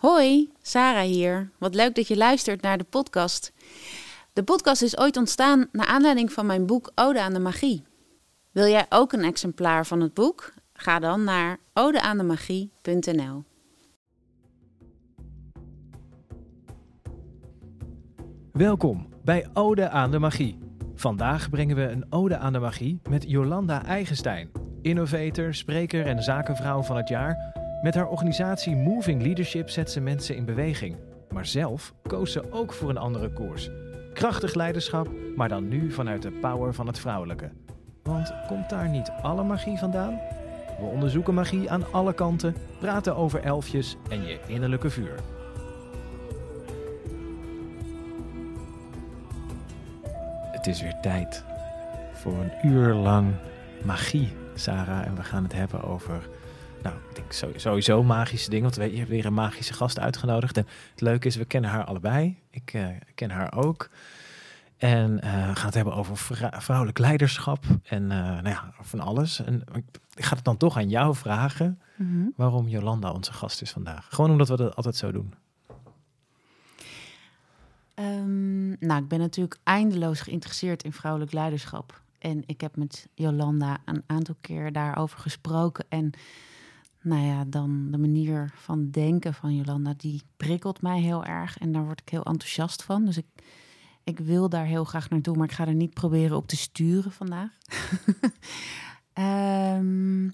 Hoi, Sarah hier. Wat leuk dat je luistert naar de podcast. De podcast is ooit ontstaan naar aanleiding van mijn boek Ode aan de Magie. Wil jij ook een exemplaar van het boek? Ga dan naar odeaandemagie.nl. Welkom bij Ode aan de Magie. Vandaag brengen we een Ode aan de Magie met Jolanda Eigenstein, innovator, spreker en zakenvrouw van het jaar. Met haar organisatie Moving Leadership zet ze mensen in beweging. Maar zelf koos ze ook voor een andere koers. Krachtig leiderschap, maar dan nu vanuit de power van het vrouwelijke. Want komt daar niet alle magie vandaan? We onderzoeken magie aan alle kanten, praten over elfjes en je innerlijke vuur. Het is weer tijd voor een uur lang magie, Sarah. En we gaan het hebben over, nou, ik denk sowieso magische dingen. Want weet, je hebt weer een magische gast uitgenodigd. En het leuke is, we kennen haar allebei. Ik uh, ken haar ook. En uh, we gaan het hebben over vrouwelijk leiderschap en uh, nou ja, van alles. En ik ga het dan toch aan jou vragen mm -hmm. waarom Jolanda onze gast is vandaag. Gewoon omdat we dat altijd zo doen. Um, nou, ik ben natuurlijk eindeloos geïnteresseerd in vrouwelijk leiderschap. En ik heb met Jolanda een aantal keer daarover gesproken. En nou ja, dan de manier van denken van Jolanda, die prikkelt mij heel erg. En daar word ik heel enthousiast van. Dus ik, ik wil daar heel graag naartoe, maar ik ga er niet proberen op te sturen vandaag. um,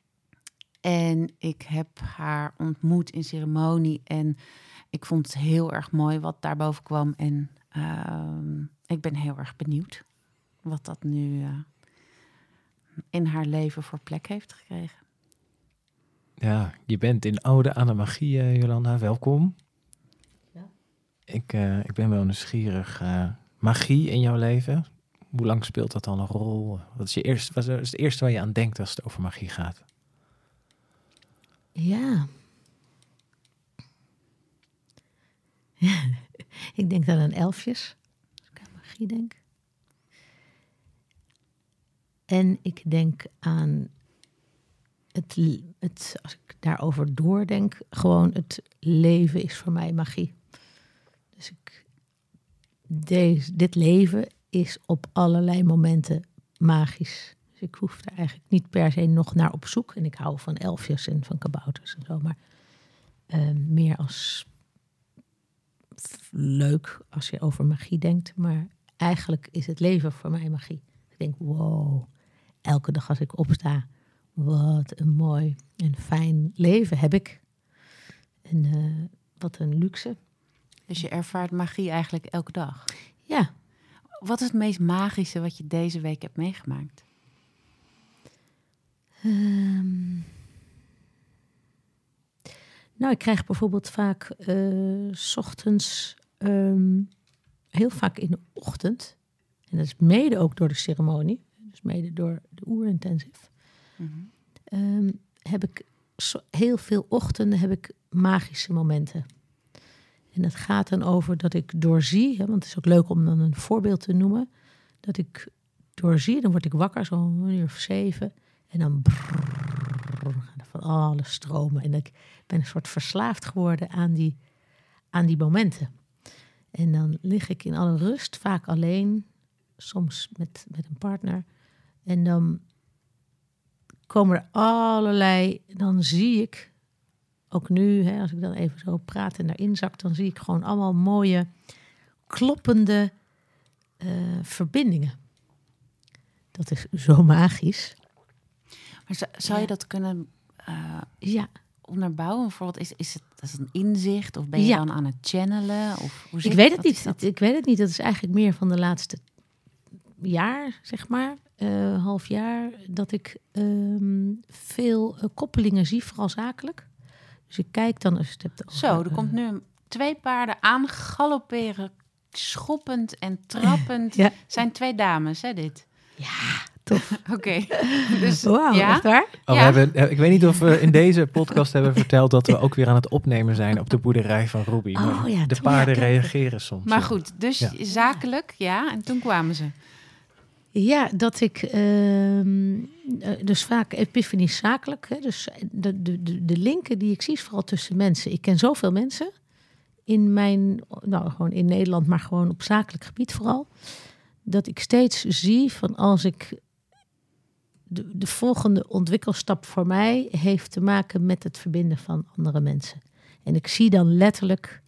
en ik heb haar ontmoet in ceremonie en ik vond het heel erg mooi wat daarboven kwam. En uh, ik ben heel erg benieuwd wat dat nu uh, in haar leven voor plek heeft gekregen. Ja, je bent in Ode aan de Magie, uh, Jolanda. Welkom. Ja. Ik, uh, ik ben wel nieuwsgierig. magie in jouw leven, hoe lang speelt dat dan een rol? Wat is, je eerste, wat is het eerste waar je aan denkt als het over magie gaat? Ja, ik denk dan aan elfjes, als ik aan magie denk. En ik denk aan het, het, als ik daarover doordenk, gewoon het leven is voor mij magie. Dus ik, deze, dit leven is op allerlei momenten magisch. Dus ik hoef er eigenlijk niet per se nog naar op zoek. En ik hou van elfjes en van kabouters en zo, maar uh, meer als leuk als je over magie denkt, maar eigenlijk is het leven voor mij magie. Ik denk, wow, elke dag als ik opsta, wat een mooi en fijn leven heb ik. En uh, wat een luxe. Dus je ervaart magie eigenlijk elke dag? Ja. Wat is het meest magische wat je deze week hebt meegemaakt? Um, nou, ik krijg bijvoorbeeld vaak uh, s ochtends, um, heel vaak in de ochtend, en dat is mede ook door de ceremonie, dus mede door de oerintensive, um, heb ik so, heel veel ochtenden heb ik magische momenten. En het gaat dan over dat ik doorzie, hè, want het is ook leuk om dan een voorbeeld te noemen, dat ik doorzie, dan word ik wakker zo'n uur of zeven, en dan van alle stromen. En ik ben een soort verslaafd geworden aan die, aan die momenten. En dan lig ik in alle rust, vaak alleen, soms met, met een partner. En dan komen er allerlei, dan zie ik, ook nu, hè, als ik dan even zo praat en daarin zak, dan zie ik gewoon allemaal mooie, kloppende uh, verbindingen. Dat is zo magisch. Maar zou, je dat kunnen uh, ja. onderbouwen? Bijvoorbeeld, is, is het is het een inzicht of ben je Ja. dan aan het channelen? Of hoe Ik weet het niet. is dat? Ik weet het niet. Dat is eigenlijk meer van de laatste jaar, zeg maar, eh, half jaar, dat ik ehm, veel eh, koppelingen zie, vooral zakelijk. Dus ik kijk dan als je het hebt over, Zo, er eh, komt nu twee paarden aan galopperen, schoppend en trappend. Ja. Zijn twee dames, hè, dit? Ja, tof. Oké. dus, Wauw, ja? echt waar? Oh, Ja. we hebben, eh, ik weet niet of we in deze podcast hebben verteld dat we ook weer aan het opnemen zijn op de boerderij van Robbie. Oh, ja, de paarden reageren soms. Maar goed, dus Ja. zakelijk, ja. En toen kwamen ze. Ja, dat ik ehm, eh, dus vaak epifanie zakelijk. Hè, dus de, de, de, de linken die ik zie is vooral tussen mensen. Ik ken zoveel mensen in mijn, nou gewoon in Nederland, maar gewoon op zakelijk gebied vooral. Dat ik steeds zie van als ik de, de volgende ontwikkelstap voor mij heeft te maken met het verbinden van andere mensen. En ik zie dan letterlijk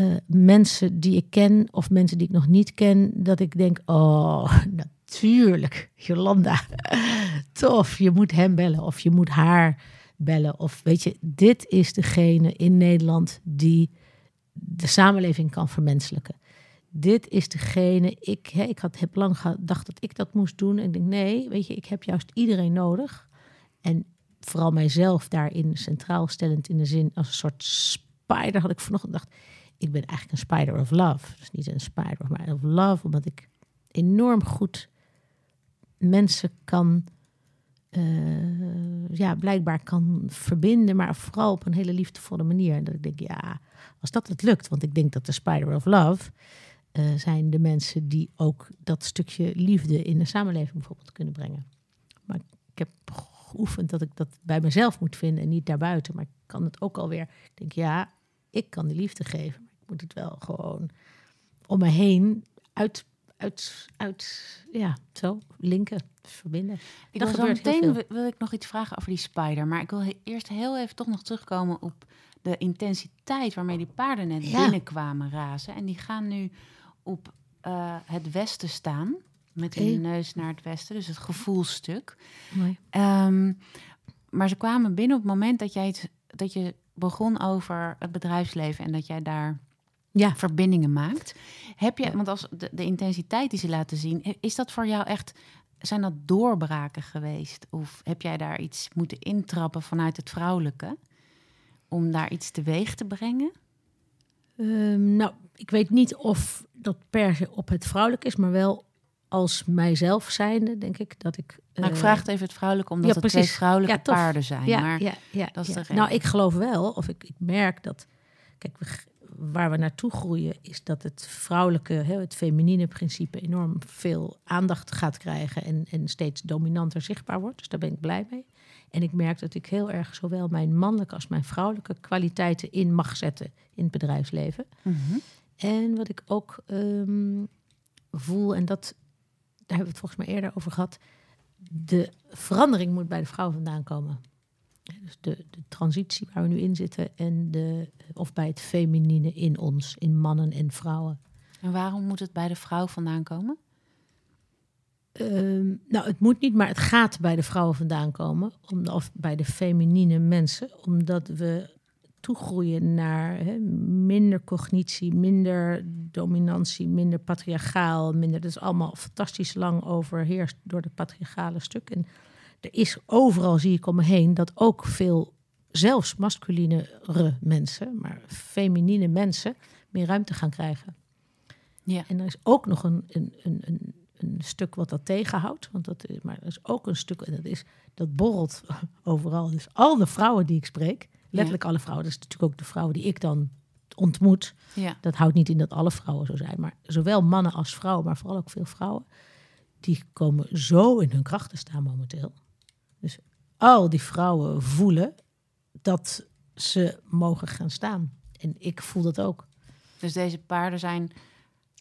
eh, mensen die ik ken of mensen die ik nog niet ken, dat ik denk, oh, natuurlijk, Jolanda, tof, je moet hem bellen of je moet haar bellen. Of weet je, dit is degene in Nederland die de samenleving kan vermenselijken. Dit is degene, ik, hè, ik had, heb lang gedacht dat ik dat moest doen. En ik denk, nee, weet je, ik heb juist iedereen nodig. En vooral mijzelf daarin centraal stellend in de zin als een soort spider had ik vanochtend gedacht ik ben eigenlijk een spider of love. Dus niet een spider, maar of love, omdat ik enorm goed mensen kan, uh, ja, blijkbaar kan verbinden, maar vooral op een hele liefdevolle manier. En dat ik denk, ja, als dat het lukt, want ik denk dat de spider of love uh, zijn de mensen die ook dat stukje liefde in de samenleving bijvoorbeeld kunnen brengen. Maar ik heb geoefend dat ik dat bij mezelf moet vinden en niet daarbuiten. Maar ik kan het ook alweer. Ik denk, ja, ik kan die liefde geven moet het wel gewoon om me heen uit, uit, uit ja, zo linken, verbinden. Ik dat gebeurt meteen wil ik nog iets vragen over die spider. Maar ik wil eerst heel even toch nog terugkomen op de intensiteit waarmee die paarden net binnenkwamen razen. En die gaan nu op uh, het westen staan. Met hun neus naar het westen, dus het gevoelstuk. Mooi. Um, maar ze kwamen binnen op het moment dat jij het, dat je begon over het bedrijfsleven en dat jij daar ja. verbindingen maakt. Heb je, want als de, de intensiteit die ze laten zien, is dat voor jou echt zijn dat doorbraken geweest? Of heb jij daar iets moeten intrappen vanuit het vrouwelijke om daar iets teweeg te brengen? Um, nou, ik weet niet of dat per se op het vrouwelijk is, maar wel als mijzelf zijnde, denk ik dat ik. Uh, nou, ik vraag het even het vrouwelijk, omdat ja, het twee vrouwelijke paarden zijn. Ja, maar ja, ja, dat is de Nou, ik geloof wel, of ik, ik merk dat. Kijk, we, waar we naartoe groeien, is dat het vrouwelijke, het feminine principe enorm veel aandacht gaat krijgen en, en steeds dominanter zichtbaar wordt. Dus daar ben ik blij mee. En ik merk dat ik heel erg zowel mijn mannelijke als mijn vrouwelijke kwaliteiten in mag zetten in het bedrijfsleven. Mhm. En wat ik ook um, voel, en dat, daar hebben we het volgens mij eerder over gehad, de verandering moet bij de vrouw vandaan komen. Dus de, de transitie waar we nu in zitten en de, of bij het feminine in ons, in mannen en vrouwen. En waarom moet het bij de vrouw vandaan komen? Ehm, nou, het moet niet, maar het gaat bij de vrouwen vandaan komen. Om, of bij de feminine mensen. Omdat we toegroeien naar minder cognitie, minder dominantie, minder patriarchaal. Minder, dat is allemaal fantastisch lang overheerst door het patriarchale stuk. En er is overal, zie ik om me heen, dat ook veel, zelfs masculinere mensen, maar feminine mensen, meer ruimte gaan krijgen. Ja. En er is ook nog een, een, een, een, een stuk wat dat tegenhoudt. Want dat is, maar er is ook een stuk, en dat is, dat borrelt overal. Dus al de vrouwen die ik spreek, letterlijk alle vrouwen, dat is natuurlijk ook de vrouwen die ik dan ontmoet. Ja. Dat houdt niet in dat alle vrouwen zo zijn, maar zowel mannen als vrouwen, maar vooral ook veel vrouwen, die komen zo in hun kracht te staan momenteel. Dus al die vrouwen voelen dat ze mogen gaan staan. En ik voel dat ook. Dus deze paarden zijn,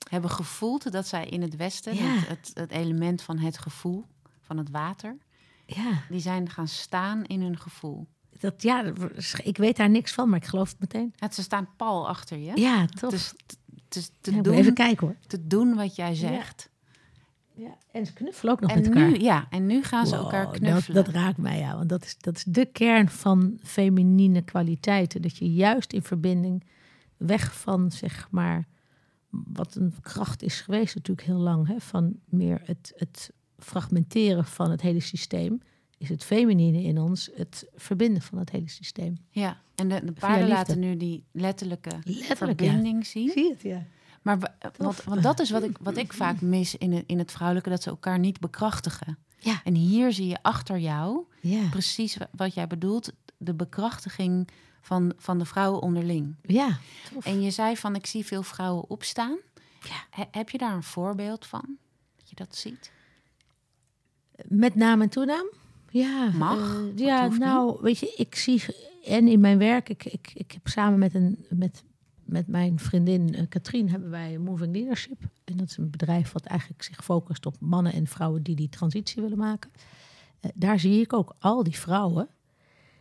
hebben gevoeld dat zij in het Westen, het, het, het, element van het gevoel, van het water, ja. die zijn gaan staan in hun gevoel. Dat, ja, ik weet daar niks van, maar ik geloof het meteen. Het, ze staan pal achter je. Ja, toch? Dus, dus te doen, even kijken hoor. Te doen wat jij zegt. Ja, en ze knuffelen ook nog en met elkaar. Nu, ja, en nu gaan ze elkaar knuffelen. Dat, raakt mij, ja. Want dat is, dat is de kern van feminine kwaliteiten. Dat je juist in verbinding weg van, zeg maar... wat een kracht is geweest natuurlijk heel lang... Hè, van meer het, het fragmenteren van het hele systeem... is het feminine in ons het verbinden van het hele systeem. Ja, en de, de paarden laten nu die letterlijke Letterlijk, verbinding zien. Zie het, ja. Maar want, want, dat is wat ik, wat ik vaak mis in het, in het vrouwelijke, dat ze elkaar niet bekrachtigen. Ja. En hier zie je achter jou ja. precies wat jij bedoelt, de bekrachtiging van, van de vrouwen onderling. Ja. En je zei van, ik zie veel vrouwen opstaan. Ja. heb je daar een voorbeeld van? je dat ziet? Met naam en toenaam? Ja, Mag, eh, dat ja, niet. nou, weet je, ik zie en in mijn werk, ik, ik, ik heb samen met een met, met mijn vriendin eh, Katrien hebben wij Moving Leadership. En dat is een bedrijf wat eigenlijk zich focust op mannen en vrouwen die die transitie willen maken. Eh, daar zie ik ook al die vrouwen.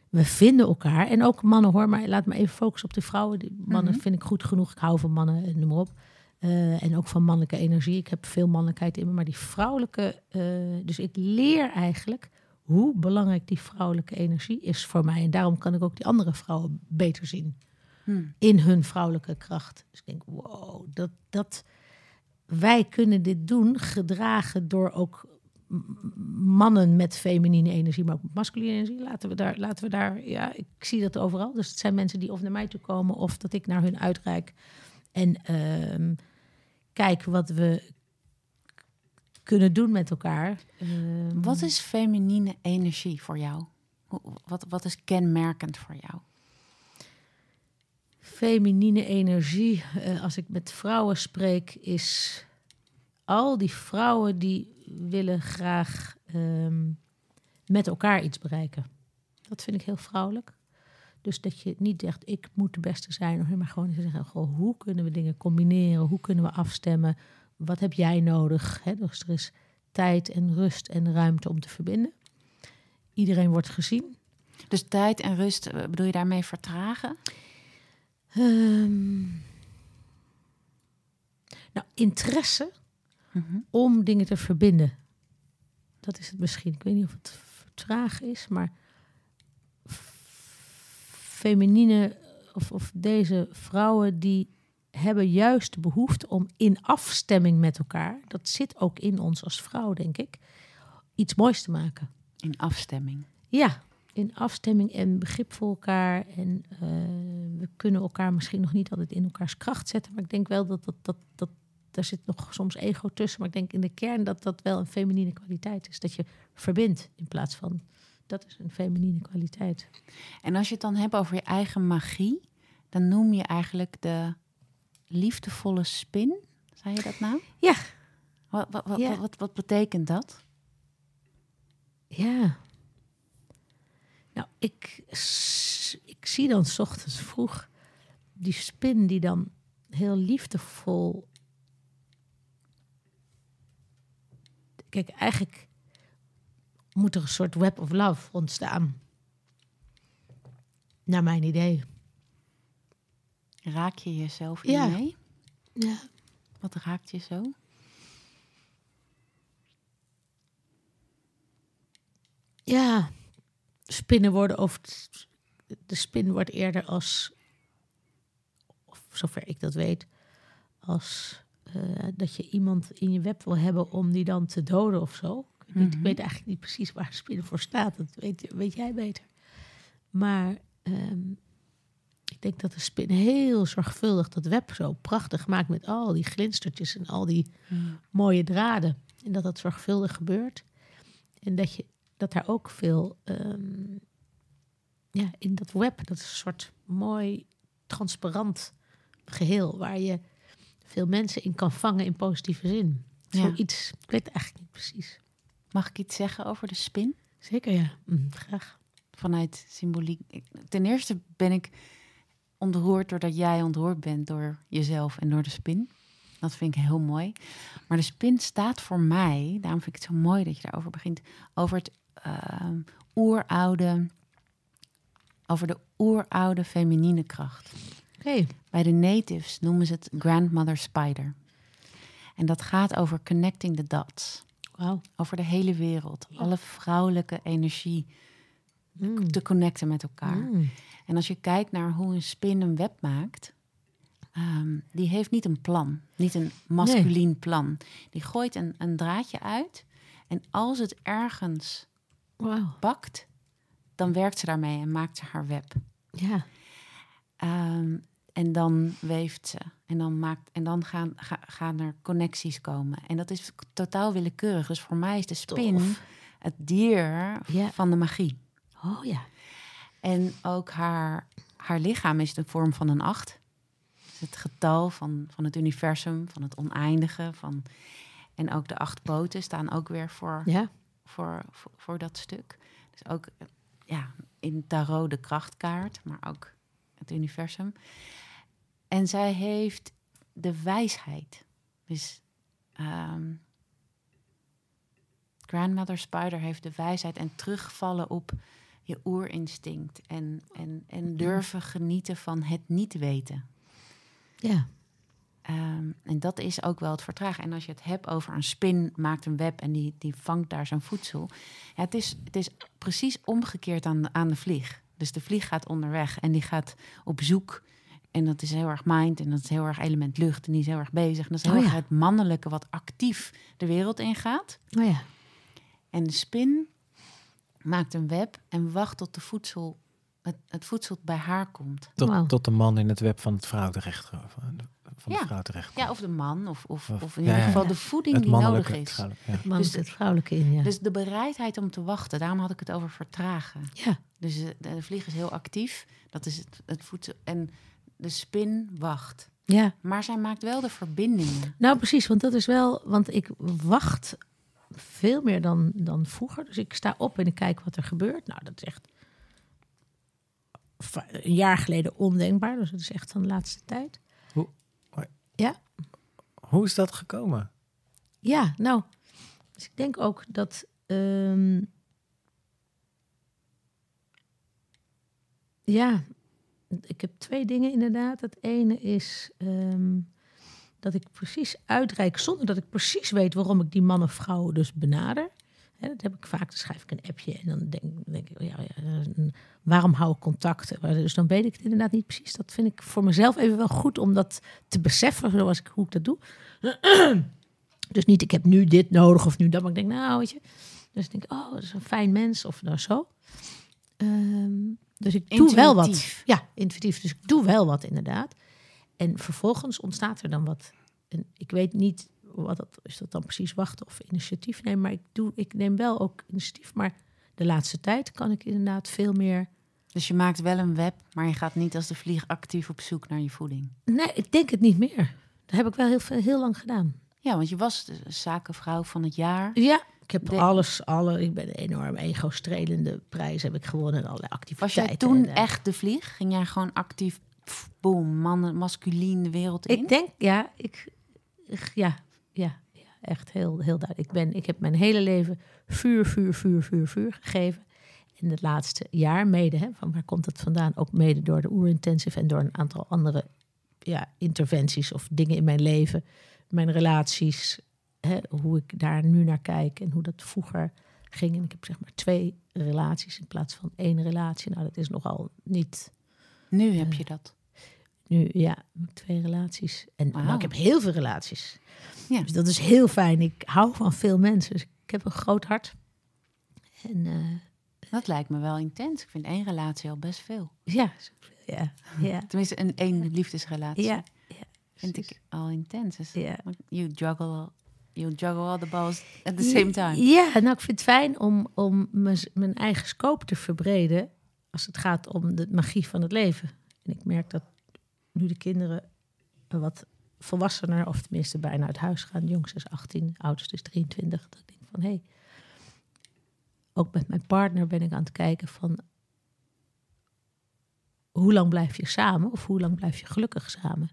We vinden elkaar en ook mannen hoor, maar laat me even focussen op de vrouwen. Die mannen Mhm. vind ik goed genoeg. Ik hou van mannen, en noem maar op. Eh, en ook van mannelijke energie. Ik heb veel mannelijkheid in me, maar die vrouwelijke. eh, dus ik leer eigenlijk hoe belangrijk die vrouwelijke energie is voor mij. En daarom kan ik ook die andere vrouwen beter zien Hm. in hun vrouwelijke kracht. Dus ik denk, wow, dat, dat wij kunnen dit doen, gedragen door ook mannen met feminine energie, maar ook met masculine energie. Laten we daar, laten we daar, ja, ik zie dat overal. Dus het zijn mensen die of naar mij toe komen of dat ik naar hun uitreik. En ehm, kijk wat we kunnen doen met elkaar. Ehm, Wat is feminine energie voor jou? Wat, wat is kenmerkend voor jou? Feminine energie, eh, als ik met vrouwen spreek, is al die vrouwen die willen graag ehm, met elkaar iets bereiken. Dat vind ik heel vrouwelijk. Dus dat je niet zegt, ik moet de beste zijn, maar gewoon zeggen, goh, hoe kunnen we dingen combineren? Hoe kunnen we afstemmen? Wat heb jij nodig? Dus er is tijd en rust en ruimte om te verbinden. Iedereen wordt gezien. Dus tijd en rust, eh, bedoel je daarmee vertragen? Ehm, nou, interesse om dingen te verbinden. Dat is het misschien. Ik weet niet of het vertragen is, maar feminine of, of deze vrouwen die hebben juist de behoefte om in afstemming met elkaar, dat zit ook in ons als vrouw, denk ik, iets moois te maken. In afstemming. Ja, in afstemming en begrip voor elkaar. En eh, we kunnen elkaar misschien nog niet altijd in elkaars kracht zetten. Maar ik denk wel dat dat, dat, dat daar zit nog soms ego tussen. Maar ik denk in de kern dat dat wel een feminine kwaliteit is. Dat je verbindt in plaats van. Dat is een feminine kwaliteit. En als je het dan hebt over je eigen magie, dan noem je eigenlijk de liefdevolle spin. Zei je dat nou? Ja. Wat, wat, wat, Ja. wat, wat betekent dat? Ja. Nou, ik, ik zie dan 's ochtends vroeg die spin die dan heel liefdevol. Kijk, eigenlijk moet er een soort web of love ontstaan. Naar mijn idee. Raak je jezelf Ja. hiermee? Ja. Wat raakt je zo? Ja, spinnen worden over. De spin wordt eerder als. Of zover ik dat weet. Als eh, dat je iemand in je web wil hebben om die dan te doden of zo. Ik weet, ik Mhm. weet eigenlijk niet precies waar spinnen voor staat. Dat weet, weet jij beter. Maar ehm, ik denk dat de spin heel zorgvuldig dat web zo prachtig maakt met al die glinstertjes en al die mooie draden. En dat dat zorgvuldig gebeurt. En dat, je, dat daar ook veel ehm, ja, in dat web, dat is een soort mooi transparant geheel waar je veel mensen in kan vangen in positieve zin. Ja. Zoiets, ik weet het eigenlijk niet precies. Mag ik iets zeggen over de spin? Zeker ja, Mm, graag. Vanuit symboliek. Ten eerste ben ik ontroerd doordat jij ontroerd bent door jezelf en door de spin. Dat vind ik heel mooi. Maar de spin staat voor mij, daarom vind ik het zo mooi dat je daarover begint, over het ehm, oeroude, over de oeroude feminine kracht. Oké, Bij de natives noemen ze het grandmother spider. En dat gaat over connecting the dots. wauw. Over de hele wereld. Ja. Alle vrouwelijke energie Mm. te connecten met elkaar. Mm. En als je kijkt naar hoe een spin een web maakt, ehm, die heeft niet een plan, niet een masculien plan. Die gooit een, een draadje uit en als het ergens Pakt, dan werkt ze daarmee en maakt ze haar web. ja. Ehm, en dan weeft ze. En dan, maakt, en dan gaan, ga- gaan er connecties komen. En dat is totaal willekeurig. Dus voor mij is de spin Tof. het dier van de magie. Oh ja. En ook haar, haar lichaam is de vorm van een acht. Het getal van, van het universum, van het oneindige. Van... En ook de acht poten staan ook weer voor, Ja, voor, voor, voor dat stuk. Dus ook eh, ja, in tarot de krachtkaart, maar ook het universum. En zij heeft de wijsheid. Dus ehm, Grandmother Spider heeft de wijsheid en terugvallen op je oerinstinct. En, en, en durven genieten van het niet weten. ja. Ehm, en dat is ook wel het vertragen. En als je het hebt over een spin maakt een web en die, die vangt daar zijn voedsel. Ja, het, is, het is precies omgekeerd aan de, aan de vlieg. Dus de vlieg gaat onderweg en die gaat op zoek. En dat is heel erg mind en dat is heel erg element lucht. En die is heel erg bezig. En dat is heel Oh erg ja. het mannelijke wat actief de wereld ingaat. Oh ja. En de spin maakt een web en wacht tot de voedsel, het, het voedsel bij haar komt. Tot, tot de man in het web van het vrouw terecht van de Ja. vrouw terecht. Ja, of de man, of, of, Of- of in ja, ieder geval Ja. de voeding het die nodig is. het. Man Dus- het vrouwelijke in, ja. Dus de bereidheid om te wachten, daarom had ik het over vertragen. ja. Dus eh, de, de vlieg is heel actief, dat is het, het voedsel. En de spin wacht. ja. Maar zij maakt wel de verbindingen. Nou, precies, want dat is wel, want ik wacht veel meer dan, dan vroeger. Dus ik sta op en ik kijk wat er gebeurt. Nou, dat is echt een jaar geleden ondenkbaar. Dus dat is echt van de laatste tijd. Hoe is dat gekomen? Ja, nou, dus ik denk ook dat. ehm, ja, ik heb twee dingen inderdaad. Het ene is ehm, dat ik precies uitreik zonder dat ik precies weet waarom ik die man of vrouw dus benader. Hè, dat heb ik vaak, dan schrijf ik een appje en dan denk, denk ik, ja, ja, waarom hou ik contacten? Maar Dus dan weet ik het inderdaad niet precies. Dat vind ik voor mezelf even wel goed om dat te beseffen, zoals ik, hoe ik dat doe. Dus niet, ik heb nu dit nodig of nu dat. Maar ik denk, nou, weet je. Dus ik denk, oh, dat is een fijn mens of nou zo. Ehm, dus ik doe wel wat. Ja, intuïtief. Dus ik doe wel wat inderdaad. En vervolgens ontstaat er dan wat. En ik weet niet wat dat is dat dan precies wachten of initiatief nemen. Maar ik, doe, ik neem wel ook initiatief. Maar de laatste tijd kan ik inderdaad veel meer. Dus je maakt wel een web, maar je gaat niet als de vlieg actief op zoek naar je voeding. Nee, ik denk het niet meer. Dat heb ik wel heel, veel- heel lang gedaan. Ja, want je was de zakenvrouw van het jaar. Ja, ik heb De- alles, alle, ik ben een enorm ego-strelende prijs heb ik gewonnen en allerlei Was activiteiten. jij toen En, eh, echt de vlieg? Ging jij gewoon actief, pff, boom, mannen, masculien de wereld in? Ik denk, ja, ik- ja, ja, ja, echt heel, heel duidelijk. Ik, ben, ik heb mijn hele leven vuur, vuur, vuur, vuur, vuur gegeven. In het laatste jaar mede, hè, van waar komt het vandaan? Ook mede door de Oerintensive en door een aantal andere ja, interventies of dingen in mijn leven. Mijn relaties, hè, hoe ik daar nu naar kijk en hoe dat vroeger ging. En ik heb zeg maar twee relaties in plaats van één relatie. Nou, dat is nogal niet Nu heb je dat. nu, ja, twee relaties. En maar ik heb heel veel relaties. Ja. Dus dat is heel fijn. Ik hou van veel mensen. Dus ik heb een groot hart. En eh, Dat lijkt me wel intens. Ik vind één relatie al best veel. ja, ja, ja, Tenminste, een één liefdesrelatie. ja, ja. Vind ik al intens. Dus Ja. You juggle, you juggle all the balls at the same time. Ja, nou, ik vind het fijn om, om mijn eigen scope te verbreden als het gaat om de magie van het leven. En ik merk dat nu de kinderen wat volwassener, of tenminste bijna uit huis gaan. De jongste is 18, de oudste is 23. Dat ik denk van, hé, hey, ook met mijn partner ben ik aan het kijken van... hoe lang blijf je samen of hoe lang blijf je gelukkig samen?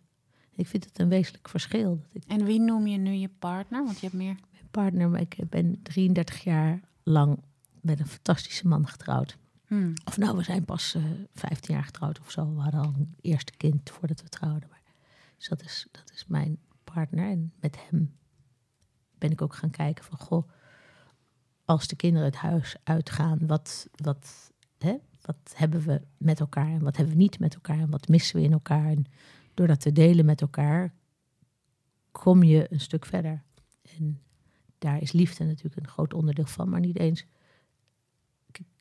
Ik vind het een wezenlijk verschil. Dat ik En wie noem je nu je partner? Want je hebt meer. mijn partner, maar ik ben 33 jaar lang met een fantastische man getrouwd. Hmm. Of nou, we zijn pas eh 15 jaar getrouwd of zo. We hadden al een eerste kind voordat we trouwden. Maar, dus dat is, dat is mijn partner. En met hem ben ik ook gaan kijken van... Goh, als de kinderen het huis uitgaan, wat, wat, hè, wat hebben we met elkaar... en wat hebben we niet met elkaar en wat missen we in elkaar. En door dat te delen met elkaar, kom je een stuk verder. En daar is liefde natuurlijk een groot onderdeel van, maar niet eens.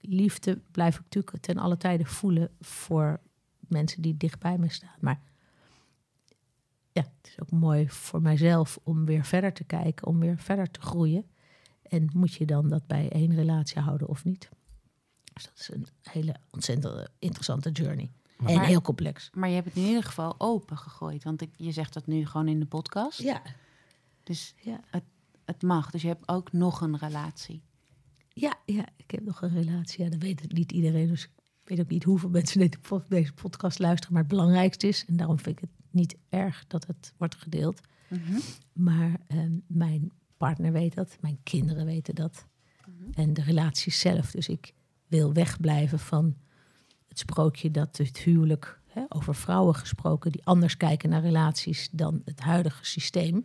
Liefde blijf ik natuurlijk ten alle tijde voelen voor mensen die dichtbij me staan. Maar ja, het is ook mooi voor mijzelf om weer verder te kijken, om weer verder te groeien. En moet je dan dat bij één relatie houden of niet? Dus dat is een hele ontzettend interessante journey. En heel complex. Maar je hebt het in ieder geval open gegooid. Want ik, je zegt dat nu gewoon in de podcast. Ja, Dus ja. het, het mag. Dus je hebt ook nog een relatie. Ja, ja, ik heb nog een relatie. Ja, dat weet niet iedereen. Dus ik weet ook niet hoeveel mensen deze podcast luisteren. Maar het belangrijkste is, en daarom vind ik het niet erg dat het wordt gedeeld. Maar ehm, mijn partner weet dat, mijn kinderen weten dat. En de relatie zelf. Dus ik wil wegblijven van het sprookje dat het huwelijk, hè, over vrouwen gesproken, die anders kijken naar relaties dan het huidige systeem.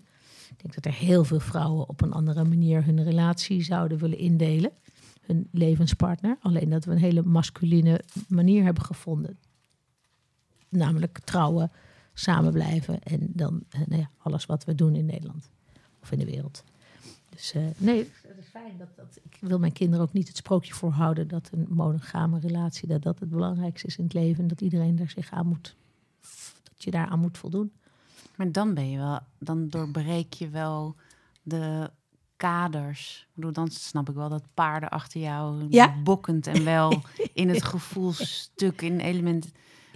Ik denk dat er heel veel vrouwen op een andere manier hun relatie zouden willen indelen. Hun levenspartner. Alleen dat we een hele masculine manier hebben gevonden. Namelijk trouwen, samen blijven en dan eh, nou ja, alles wat we doen in Nederland of in de wereld. Dus eh, nee, het is fijn. Dat, dat, ik wil mijn kinderen ook niet het sprookje voorhouden dat een monogame relatie, dat dat het belangrijkste is in het leven. En dat iedereen daar zich aan moet, dat je daar aan moet voldoen. Maar dan ben je wel, dan doorbreek je wel de kaders. Ik bedoel, dan snap ik wel dat paarden achter jou Ja. bokkend en wel in het gevoelstuk, in element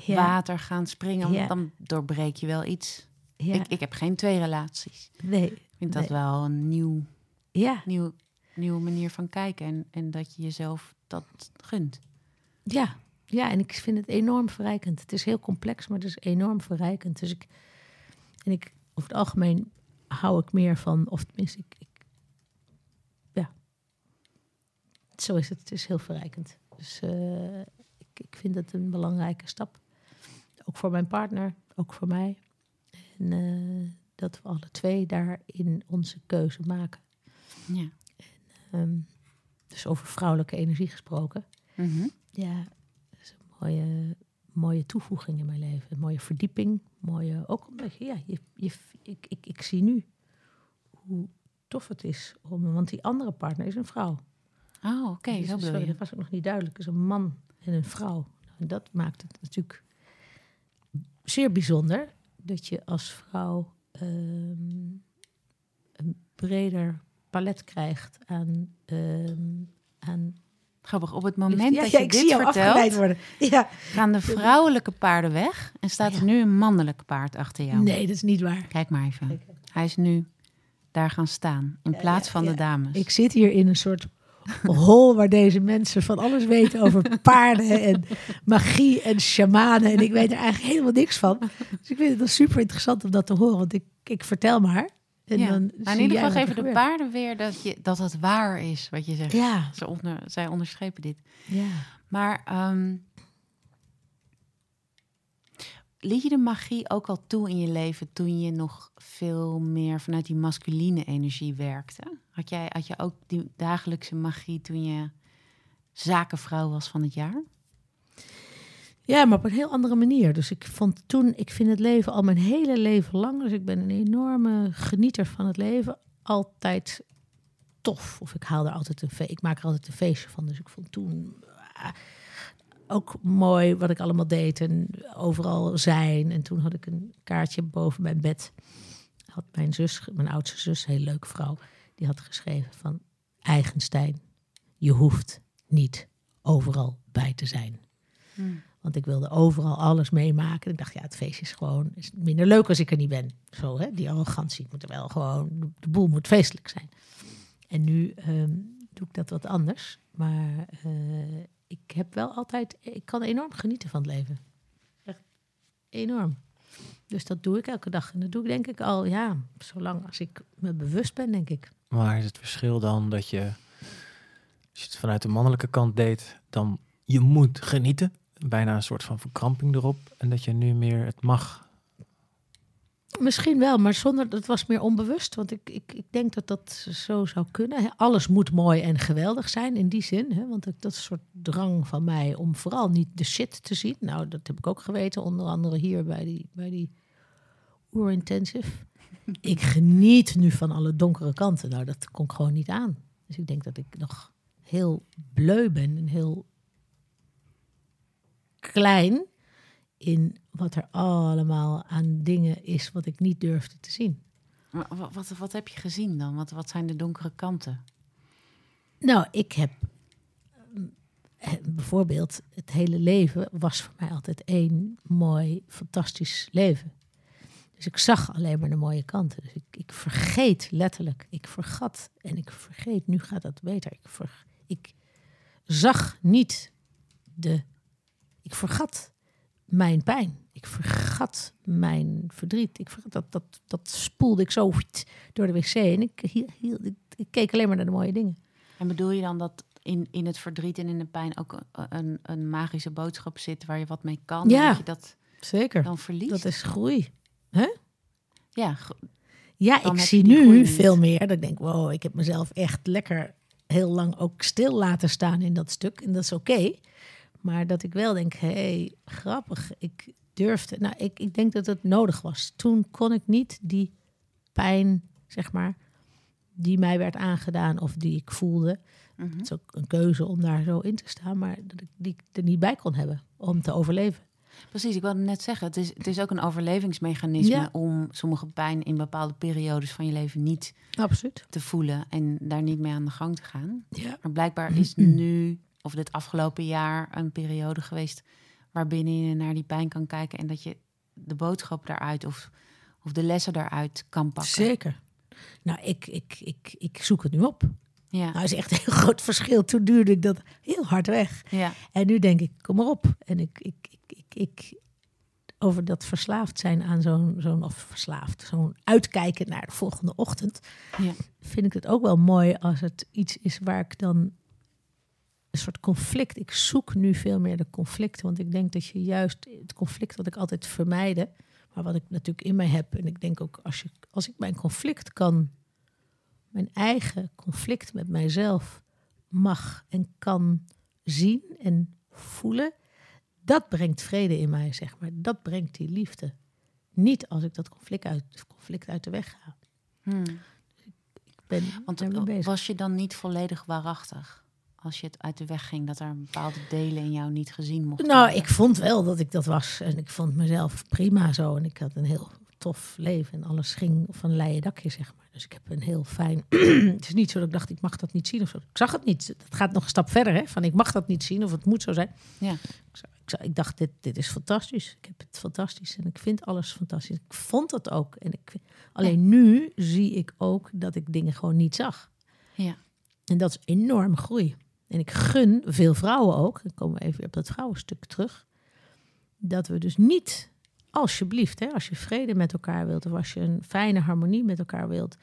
water gaan springen. Ja. Dan doorbreek je wel iets. ja. Ik, ik heb geen twee relaties. nee. Ik vind dat wel een nieuw, Ja, nieuw, nieuwe manier van kijken. En, en dat je jezelf dat gunt. Ja, ja, en ik vind het enorm verrijkend. Het is heel complex, maar het is enorm verrijkend. Dus ik, en ik, over het algemeen hou ik meer van, of tenminste, ik, ik ja, zo is het. Het is heel verrijkend. Dus eh, ik, ik vind het een belangrijke stap. Ook voor mijn partner, ook voor mij. En eh, dat we alle twee daarin onze keuze maken. Ja. Ehm, dus over vrouwelijke energie gesproken. Mhm. Ja, dat is een mooie, mooie toevoeging in mijn leven. Een mooie verdieping. Mooie, ook omdat je, ja, je, je, ik, ik, ik zie nu hoe tof het is. Om, want die andere partner is een vrouw. Oh, oké, Dus zo dat- was ook nog niet duidelijk. Het is een man en een vrouw. Nou, en dat maakt het natuurlijk zeer bijzonder. Dat je als vrouw ehm, een breder palet krijgt aan... ehm, aan Grappig, op het moment Ja, dat ja, je ik dit zie vertelt, worden. Ja. gaan de vrouwelijke paarden weg en staat er nu een mannelijk paard achter jou. Nee, dat is niet waar. Kijk maar even. Hij is nu daar gaan staan in plaats van de dames. Ik zit hier in een soort hol waar deze mensen van alles weten over paarden en magie en shamanen. En ik weet er eigenlijk helemaal niks van. Dus ik vind het wel super interessant om dat te horen. Want ik, ik vertel maar. En ja. dan Maar zie in ieder geval geven de gebeurt. paarden weer dat, je, dat het waar is wat je zegt. Ja, Ze onder, zij onderstrepen dit. ja. Maar ehm liet je de magie ook al toe in je leven toen je nog veel meer vanuit die masculine energie werkte? Had jij had je ook die dagelijkse magie toen je zakenvrouw was van het jaar? Ja, maar op een heel andere manier. Dus ik vond toen, ik vind het leven al mijn hele leven lang. Dus ik ben een enorme genieter van het leven. Altijd tof. Of ik haal er altijd een fe- ik maak er altijd een feestje van. Dus ik vond toen ah, ook mooi wat ik allemaal deed en overal zijn. En toen had ik een kaartje boven mijn bed. Had mijn zus, mijn oudste zus, een hele leuke vrouw, die had geschreven van Eigenstein, je hoeft niet overal bij te zijn. Want ik wilde overal alles meemaken. Ik dacht, ja, het feest is gewoon is minder leuk als ik er niet ben. Zo, hè, die arrogantie. Ik moet er wel gewoon, de boel moet feestelijk zijn. En nu ehm, doe ik dat wat anders. Maar eh, ik heb wel altijd, ik kan enorm genieten van het leven. Echt enorm. Dus dat doe ik elke dag. En dat doe ik denk ik al, ja, zolang als ik me bewust ben, denk ik. Maar is het verschil dan dat je, als je het vanuit de mannelijke kant deed, dan je moet genieten, bijna een soort van verkramping erop, en dat je nu meer het mag. Misschien wel, maar zonder, dat was meer onbewust. Want ik, ik, ik denk dat dat zo zou kunnen. Alles moet mooi en geweldig zijn in die zin. Hè? Want dat is een soort drang van mij om vooral niet de shit te zien. Nou, dat heb ik ook geweten, onder andere hier bij die, bij die Oer-Intensive. Ik geniet nu van alle donkere kanten. Nou, dat kon ik gewoon niet aan. Dus ik denk dat ik nog heel bleu ben en heel klein in wat er allemaal aan dingen is wat ik niet durfde te zien. Maar wa- Wat, wat, heb je gezien dan? Wat, wat zijn de donkere kanten? Nou, ik heb eh, bijvoorbeeld het hele leven was voor mij altijd één mooi, fantastisch leven. Dus ik zag alleen maar de mooie kanten. Dus ik, ik vergeet letterlijk. Ik vergat en ik vergeet. Nu gaat dat beter. Ik, ver, ik zag niet de. Ik vergat mijn pijn. Ik vergat mijn verdriet. Ik vergat, dat, dat, dat spoelde ik zo door de wc. En ik, ik, ik keek alleen maar naar de mooie dingen. En bedoel je dan dat in, in het verdriet en in de pijn ook een, een, een magische boodschap zit waar je wat mee kan? Ja, dat je dat zeker. dan verliest? Dat is groei. Hè? Ja, Ja, ik zie nu veel meer. Dat ik denk, wow, ik heb mezelf echt lekker heel lang ook stil laten staan in dat stuk. En dat is oké. Maar dat ik wel denk, hé, hey, grappig. Ik durfde. Nou, ik, ik denk dat het nodig was. Toen kon ik niet die pijn, zeg maar, die mij werd aangedaan of die ik voelde. Mhm. Het is ook een keuze om daar zo in te staan, maar dat ik die ik er niet bij kon hebben om te overleven. Precies, ik wilde net zeggen, het is, het is ook een overlevingsmechanisme Ja. om sommige pijn in bepaalde periodes van je leven niet Absoluut. te voelen en daar niet mee aan de gang te gaan. Ja. Maar blijkbaar is nu, of dit afgelopen jaar, een periode geweest waarbinnen je naar die pijn kan kijken en dat je de boodschap daaruit of, of de lessen daaruit kan pakken. Zeker. Nou, ik, ik, ik, ik zoek het nu op. Ja, Nou, is echt een heel groot verschil. Toen duurde ik dat heel hard weg. ja, En nu denk ik, kom maar op. En ik, ik, ik, ik, ik over dat verslaafd zijn aan zo'n, zo'n of verslaafd, zo'n uitkijken naar de volgende ochtend, ja. vind ik het ook wel mooi als het iets is waar ik dan een soort conflict. Ik zoek nu veel meer de conflicten, want ik denk dat je juist het conflict wat ik altijd vermijden, maar wat ik natuurlijk in mij heb, en ik denk ook als, je, als ik mijn conflict kan, mijn eigen conflict met mijzelf mag en kan zien en voelen, dat brengt vrede in mij, zeg maar. Dat brengt die liefde. Niet als ik dat conflict uit, conflict uit de weg ga. Hmm. Ik ben Want bezig. was je dan niet volledig waarachtig? Als je het uit de weg ging, dat er bepaalde delen in jou niet gezien mochten Nou, worden? ik vond wel dat ik dat was. En ik vond mezelf prima zo. En ik had een heel tof leven. En alles ging van leien dakje, zeg maar. Dus ik heb een heel fijn... het is niet zo dat ik dacht, ik mag dat niet zien of zo. Ik zag het niet. Het gaat nog een stap verder, hè. Van ik mag dat niet zien of het moet zo zijn. Ja. Ik, ik, dacht, dit, dit is fantastisch. Ik heb het fantastisch. En ik vind alles fantastisch. Ik vond het ook. En ik, alleen nu zie ik ook dat ik dingen gewoon niet zag. Ja. En dat is enorm groei. En ik gun veel vrouwen ook, dan komen we even op dat vrouwenstuk terug, dat we dus niet, alsjeblieft, hè, als je vrede met elkaar wilt of als je een fijne harmonie met elkaar wilt,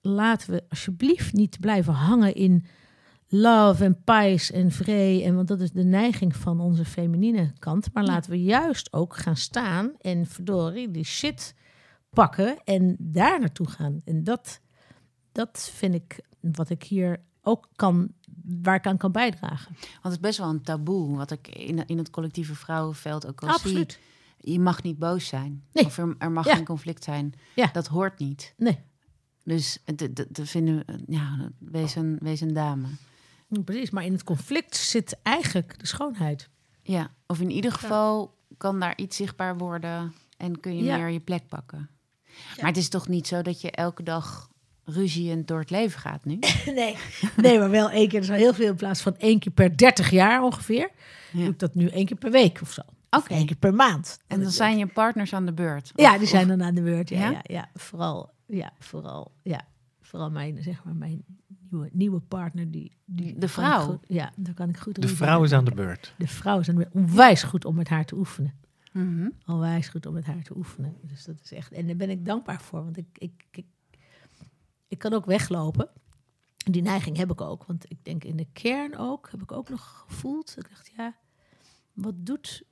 laten we alsjeblieft niet blijven hangen in love en pais en vrede. En want dat is de neiging van onze feminine kant. Maar laten we juist ook gaan staan en verdorie die shit pakken en daar naartoe gaan. En dat, dat vind ik wat ik hier ook kan, waar ik aan kan bijdragen. Want het is best wel een taboe, wat ik in, in het collectieve vrouwenveld ook al Absoluut. zie. Je mag niet boos zijn. Nee. Of er, er mag Ja. geen conflict zijn. Ja. Dat hoort niet. Nee, Dus de vinden we, ja, wees een, wees een dame. precies. Maar in het conflict zit eigenlijk de schoonheid. Ja, of in ieder geval kan daar iets zichtbaar worden en kun je Ja. meer je plek pakken. Maar het is toch niet zo dat je elke dag ruziend door het leven gaat nu? Nee. nee, maar wel één keer. Dus heel veel in plaats van één keer per 30 jaar ongeveer. Ja. Doe ik dat nu één keer per week of zo. Of Oké. één keer per maand. En dan zijn je partners aan de beurt. Ja, die zijn dan aan de beurt. Ja, Ja? ja? Ja, vooral, ja, vooral, ja, vooral mijn, zeg maar, mijn nieuwe, nieuwe partner. Die, die De kan vrouw? ik goed- ja, daar kan ik goed De vrouw is aan de beurt. De vrouw is aan de beurt. Onwijs goed om met haar te oefenen. Mhm. Onwijs goed om met haar te oefenen. Dus dat is echt. En daar ben ik dankbaar voor. Want ik, ik, ik, ik kan ook weglopen. Die neiging heb ik ook. Want ik denk in de kern ook, heb ik ook nog gevoeld. Ik dacht, ja, wat doet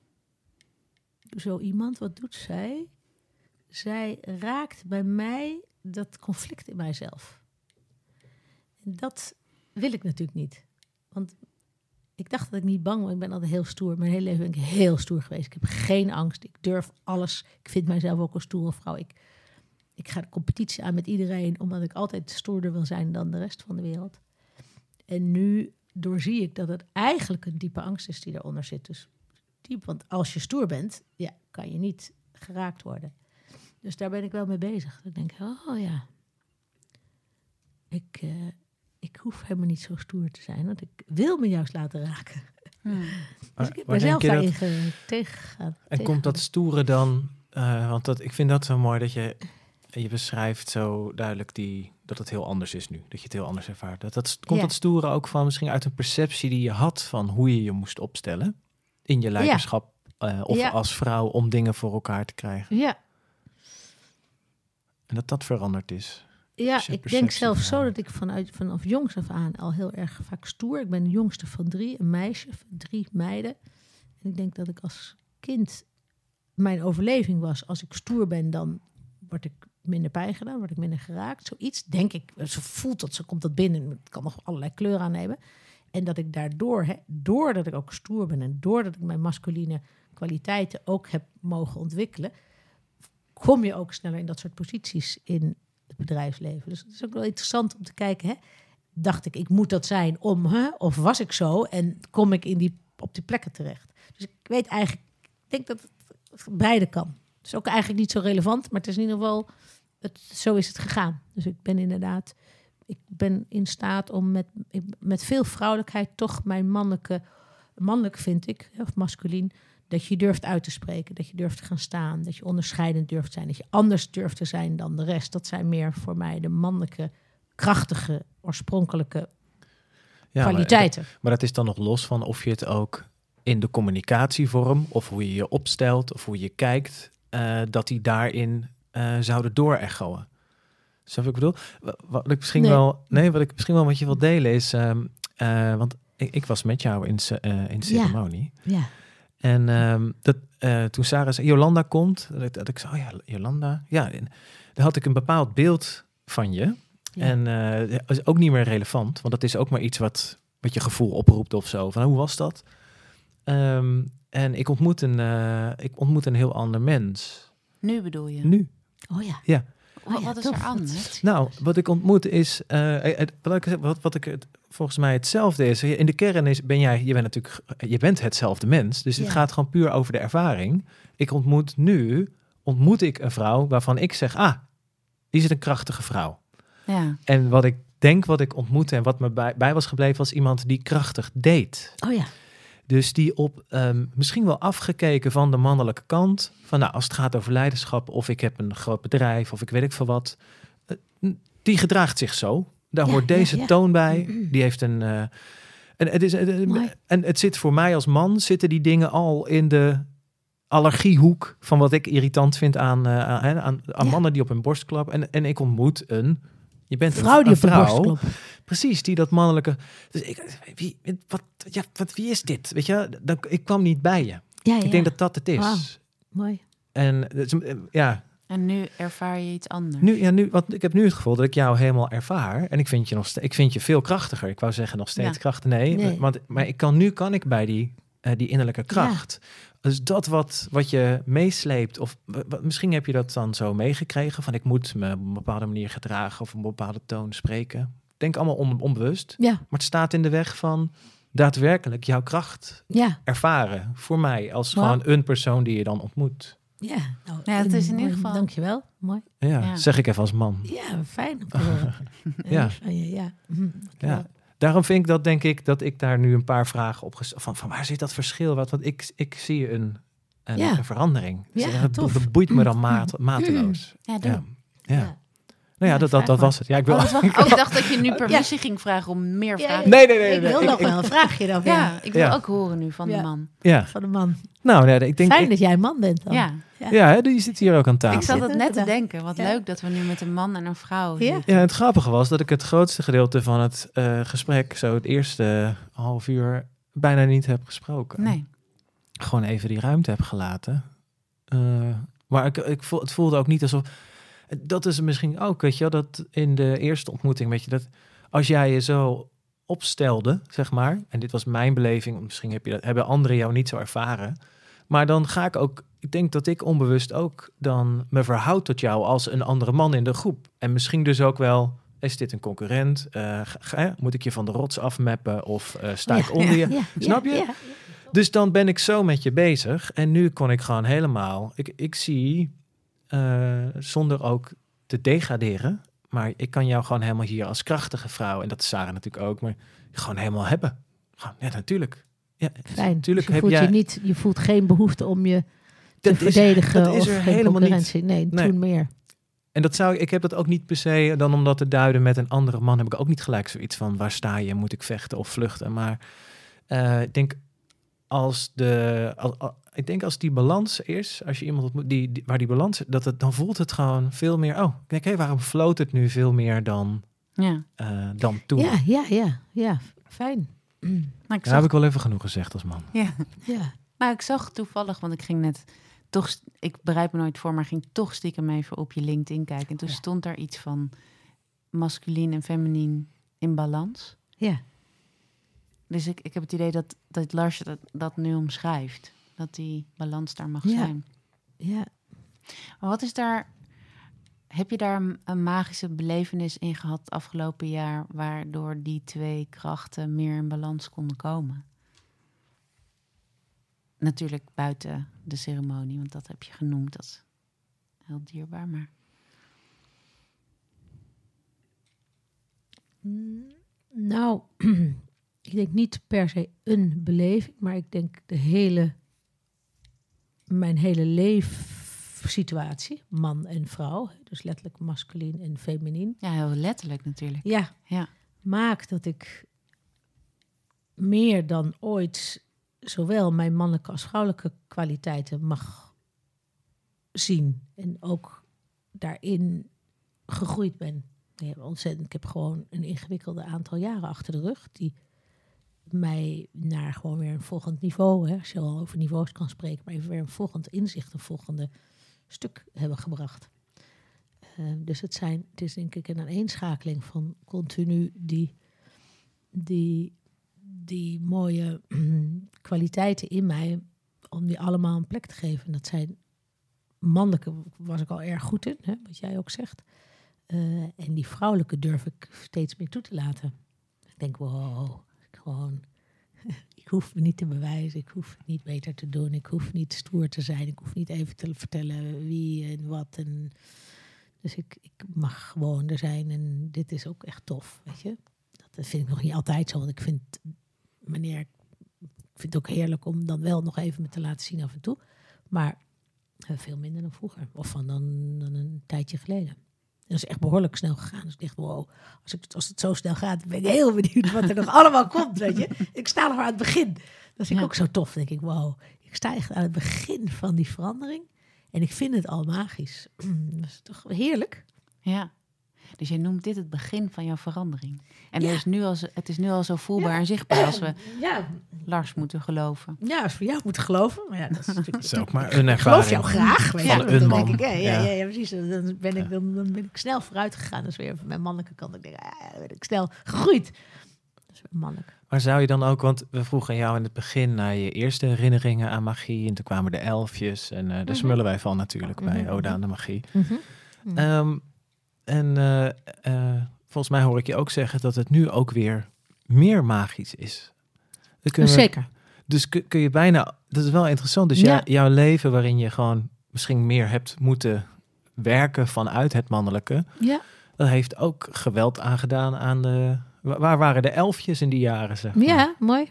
zo iemand? Wat doet zij? Zij raakt bij mij dat conflict in mijzelf. En dat wil ik natuurlijk niet. Want ik dacht dat ik niet bang was. Ik ben altijd heel stoer. Mijn hele leven ben ik heel stoer geweest. Ik heb geen angst. Ik durf alles. Ik vind mijzelf ook een stoere vrouw. Ik, ik ga de competitie aan met iedereen, omdat ik altijd stoerder wil zijn dan de rest van de wereld. En nu doorzie ik dat het eigenlijk een diepe angst is die eronder zit. Dus diep, want als je stoer bent, ja, kan je niet geraakt worden. Dus daar ben ik wel mee bezig. Ik denk, oh ja, ik, eh, ik hoef helemaal niet zo stoer te zijn, want ik wil me juist laten raken. Hmm. Dus Maar- ik heb mezelf daarin dat- ge- tegengegaan. En komt dat stoere dan eh, want dat, ik vind dat zo mooi dat je, je beschrijft zo duidelijk die, dat het heel anders is nu. Dat je het heel anders ervaart. Dat, dat, komt Ja. dat stoere ook van misschien uit een perceptie die je had van hoe je je moest opstellen in je leiderschap eh, of Ja. als vrouw om dingen voor elkaar te krijgen. Ja, En dat dat veranderd is. ja Is ik denk zelfs zo dat ik vanuit, vanaf jongs af aan al heel erg vaak stoer. Ik ben de jongste van drie, een meisje, van drie meiden. En ik denk dat ik als kind mijn overleving was. Als ik stoer ben, dan word ik minder pijn gedaan, word ik minder geraakt. Zoiets, denk ik. Zo voelt dat, zo komt dat binnen. Het kan nog allerlei kleuren aannemen. En dat ik daardoor, hè, doordat ik ook stoer ben en doordat ik mijn masculine kwaliteiten ook heb mogen ontwikkelen, kom je ook sneller in dat soort posities in het bedrijfsleven. Dus het is ook wel interessant om te kijken. Hè? Dacht ik, ik moet dat zijn om, hè? of was ik zo en kom ik in die, op die plekken terecht? Dus ik weet eigenlijk, ik denk dat het beide kan. Het is ook eigenlijk niet zo relevant, maar het is in ieder geval, het, zo is het gegaan. Dus ik ben inderdaad, ik ben in staat om met, met veel vrouwelijkheid toch mijn mannelijke, mannelijk vind ik, of masculien, dat je durft uit te spreken, dat je durft te gaan staan, dat je onderscheidend durft zijn, dat je anders durft te zijn dan de rest. Dat zijn meer voor mij de mannelijke, krachtige, oorspronkelijke Ja, kwaliteiten. Maar dat is dan nog los van of je het ook in de communicatievorm, of hoe je je opstelt, of hoe je kijkt, eh, dat die daarin eh, zouden doorechoen. Snap wat ik bedoel? Wa- Wat ik misschien Nee. wel, nee, wat ik misschien wel met je wil delen is, ehm, eh, want ik, ik was met jou in, eh, in de ceremonie. Ja, En ehm, dat, eh, toen Sarah zei, Jolanda komt, dat ik, dat ik zei, oh ja, Jolanda. Ja, en dan had ik een bepaald beeld van je. Ja. En eh, dat is ook niet meer relevant, want dat is ook maar iets wat, wat je gevoel oproept of zo. Van, hoe was dat? Ehm, en ik ontmoet, een, eh, ik ontmoet een heel ander mens. Nu bedoel je? Nu. oh ja. Ja. Wat, Oh ja, wat is tof. er anders? Nou, wat ik ontmoet is, eh, het- wat, ik, wat, wat ik het, volgens mij hetzelfde is. In de kern is, ben jij, je bent natuurlijk, je bent hetzelfde mens. Dus het Ja. gaat gewoon puur over de ervaring. Ik ontmoet nu, ontmoet ik een vrouw waarvan ik zeg, ah, die is een krachtige vrouw. Ja. En wat ik denk, wat ik ontmoette en wat me bij, bij was gebleven, was iemand die krachtig deed. Oh ja. Dus die op ehm, misschien wel afgekeken van de mannelijke kant. Van nou, als het gaat over leiderschap, of ik heb een groot bedrijf, of ik weet ik veel wat. eh, die gedraagt zich zo. Daar Ja, hoort deze ja. toon bij. Die heeft een. eh, en, het is, en het zit voor mij als man, zitten die dingen al in de allergiehoek van wat ik irritant vind aan, eh, aan, aan, aan mannen die op hun borst klappen. En, en ik ontmoet een. Je bent Vrouw een, die een op de vrouw. Precies, die dat mannelijke. Dus ik, wie, wat, ja, wat, wie is dit? Weet je, dan, ik kwam niet bij je. Ja, ja. Ik denk dat dat het is. Mooi. En dus, eh, ja, En nu ervaar je iets anders. nu, ja, nu, want ik heb nu het gevoel dat ik jou helemaal ervaar. En ik vind je nog steeds, ik vind je veel krachtiger. Ik wou zeggen nog steeds Ja. kracht. Nee, Nee. Want, maar ik kan, nu kan ik bij die, eh, die innerlijke kracht. Dus dat wat, wat je meesleept, of misschien heb je dat dan zo meegekregen, van ik moet me op een bepaalde manier gedragen of op een bepaalde toon spreken. Denk allemaal on, onbewust, Ja, maar het staat in de weg van daadwerkelijk jouw kracht ja, ervaren. Voor mij, als gewoon een persoon die je dan ontmoet. ja. Nou, Ja, het is in ieder geval- Dankjewel. Mooi. Ja, Ja. zeg ik even als man. Ja, fijn om te horen. Ja. Ja. Ja. Daarom vind ik dat, denk ik, dat ik daar nu een paar vragen op van, van waar zit dat verschil? Wat, want ik, ik zie een, een, Ja. een verandering. Ja, Dus dat, tof. dat boeit me dan maat, mateloos. Ja, doe. Ja. Ja. Ja. Nou ja, Ja, dat, dat, dat was het. Ja, ik wil. Oh, dat was- oh, ik dacht dat je nu permissie ging vragen om meer Ja, vragen. Nee, nee, nee. Ik wil Ik- nog ik- wel een vraagje dan. Ja. Ja, ik wil Ja. ook horen nu van Ja. de man. Ja, Van de man. nou, nee, ik denk. Fijn ik- dat jij een man bent dan. Ja, ja, hè, die zit hier ook aan tafel. ik zat het net te denken. Wat Ja. leuk dat we nu met een man en een vrouw Ja. zitten. Ja, het grappige was dat ik het grootste gedeelte van het eh, gesprek, zo het eerste half uur, bijna niet heb gesproken. Nee. gewoon even die ruimte heb gelaten. Eh, maar ik, ik voel, het voelde ook niet alsof... Dat is misschien ook, weet je wel, dat in de eerste ontmoeting, weet je, dat als jij je zo opstelde, zeg maar, en dit was mijn beleving, misschien heb je dat, hebben anderen jou niet zo ervaren, maar dan ga ik ook, ik denk dat ik onbewust ook dan me verhoud tot jou als een andere man in de groep. En misschien dus ook wel, is dit een concurrent? Eh, ga- moet ik je van de rots afmappen of eh, sta ik Ja, onder je? Ja, Snap je? Dus dan ben ik zo met je bezig. En nu kon ik gewoon helemaal. Ik, ik zie eh, zonder ook te degraderen. Maar ik kan jou gewoon helemaal hier als krachtige vrouw. En dat is Sarah natuurlijk ook. Maar gewoon helemaal hebben. Gewoon, ja, natuurlijk. Ja, Fijn. Natuurlijk Dus je, heb voelt jij. je, niet, je voelt geen behoefte om je dat te is- verdedigen dat is er helemaal niet. Nee, Nee. toen meer. En dat zou ik heb dat ook niet per se dan om dat te duiden met een andere man heb ik ook niet gelijk zoiets van waar sta je, moet ik vechten of vluchten. Maar eh, ik denk als de al- al- ik denk als die balans is, als je iemand ontmoet die, die- waar die balans dat het dan voelt het gewoon veel meer. Oh, kijk, hé, waarom floot het nu veel meer dan Ja. eh, dan toen? Ja, ja, ja, ja. Fijn. Mm. Nou, ik Daar heb ik wel even genoeg gezegd als man. ja. Ja. nou, ik zag toevallig, want ik ging net toch, ik bereid me nooit voor, maar ging toch stiekem even op je LinkedIn kijken. En toen Ja. stond daar iets van masculien en feminien in balans. Ja. Dus ik, ik heb het idee dat, dat Lars dat, dat nu omschrijft. Dat die balans daar mag Ja. zijn. Ja. Maar wat is daar... Heb je daar een, magische belevenis in gehad afgelopen jaar... waardoor die twee krachten meer in balans konden komen? Natuurlijk buiten de ceremonie, want dat heb je genoemd. Dat is heel dierbaar, maar... Mm, Nou, ik denk niet per se een beleving, maar ik denk de hele, mijn hele leefsituatie, man en vrouw, dus letterlijk masculien en feminien, Ja, heel letterlijk natuurlijk. ja, Ja. maakt dat ik meer dan ooit zowel mijn mannelijke als vrouwelijke kwaliteiten mag zien en ook daarin gegroeid ben. Ik ontzettend, ik heb gewoon een ingewikkelde aantal jaren achter de rug die mij naar gewoon weer een volgend niveau, hè, als je al over niveaus kan spreken, maar even weer een volgend inzicht, een volgende stuk hebben gebracht. Eh, dus het, zijn, het is denk ik een aaneenschakeling van continu die, die, die mooie kwaliteiten in mij, om die allemaal een plek te geven. En dat zijn mannelijke, was ik al erg goed in, hè, wat jij ook zegt. Eh, en die vrouwelijke durf ik steeds meer toe te laten. Ik denk, wow, gewoon, ik hoef me niet te bewijzen, ik hoef het niet beter te doen, ik hoef niet stoer te zijn, ik hoef niet even te vertellen wie en wat. En, dus ik, ik mag gewoon er zijn en dit is ook echt tof, weet je. Dat vind ik nog niet altijd zo, want ik vind, meneer, ik vind het ook heerlijk om dan wel nog even me te laten zien af en toe. Maar eh, veel minder dan vroeger, of van dan, dan een tijdje geleden. En dat is echt behoorlijk snel gegaan. Dus ik dacht, wow, als, ik, als het zo snel gaat, ben ik heel benieuwd wat er nog allemaal komt, weet je. Ik sta nog maar aan het begin. Dat vind ik Ja. ook zo tof, denk ik, wow. Ik sta echt aan het begin van die verandering. En ik vind het al magisch. Dat is toch heerlijk? Ja. Dus jij noemt dit het begin van jouw verandering. En Ja. er is nu al, het is nu al zo voelbaar en zichtbaar als we Ja, Lars moeten geloven. ja als voor jou moet geloven. Maar ja, dat is natuurlijk Dat is ook maar een Ik geloof ervaring. jou graag. Van je. een dan man. denk ik, ja, ja, Ja. ja. ja, precies. Dan ben, ik, dan, dan ben ik snel vooruit gegaan. Dat is weer van mijn mannelijke kant. Ik denk, ah, dan ben ik snel gegroeid. Dat is weer mannelijk. Maar zou je dan ook, want we vroegen jou in het begin naar je eerste herinneringen aan magie. En toen kwamen de elfjes. En eh daar Mhm. smullen wij van natuurlijk bij Mhm. Oda aan de Magie. Mhm. Ehm, en eh, eh, volgens mij hoor ik je ook zeggen dat het nu ook weer meer magisch is. We- Zeker. Dus kun, kun je bijna, dat is wel interessant. Dus Ja. jouw leven waarin je gewoon misschien meer hebt moeten werken vanuit het mannelijke. Ja. Dat heeft ook geweld aangedaan aan de... wa- Waar waren de elfjes in die jaren, zeg maar? ja, mooi.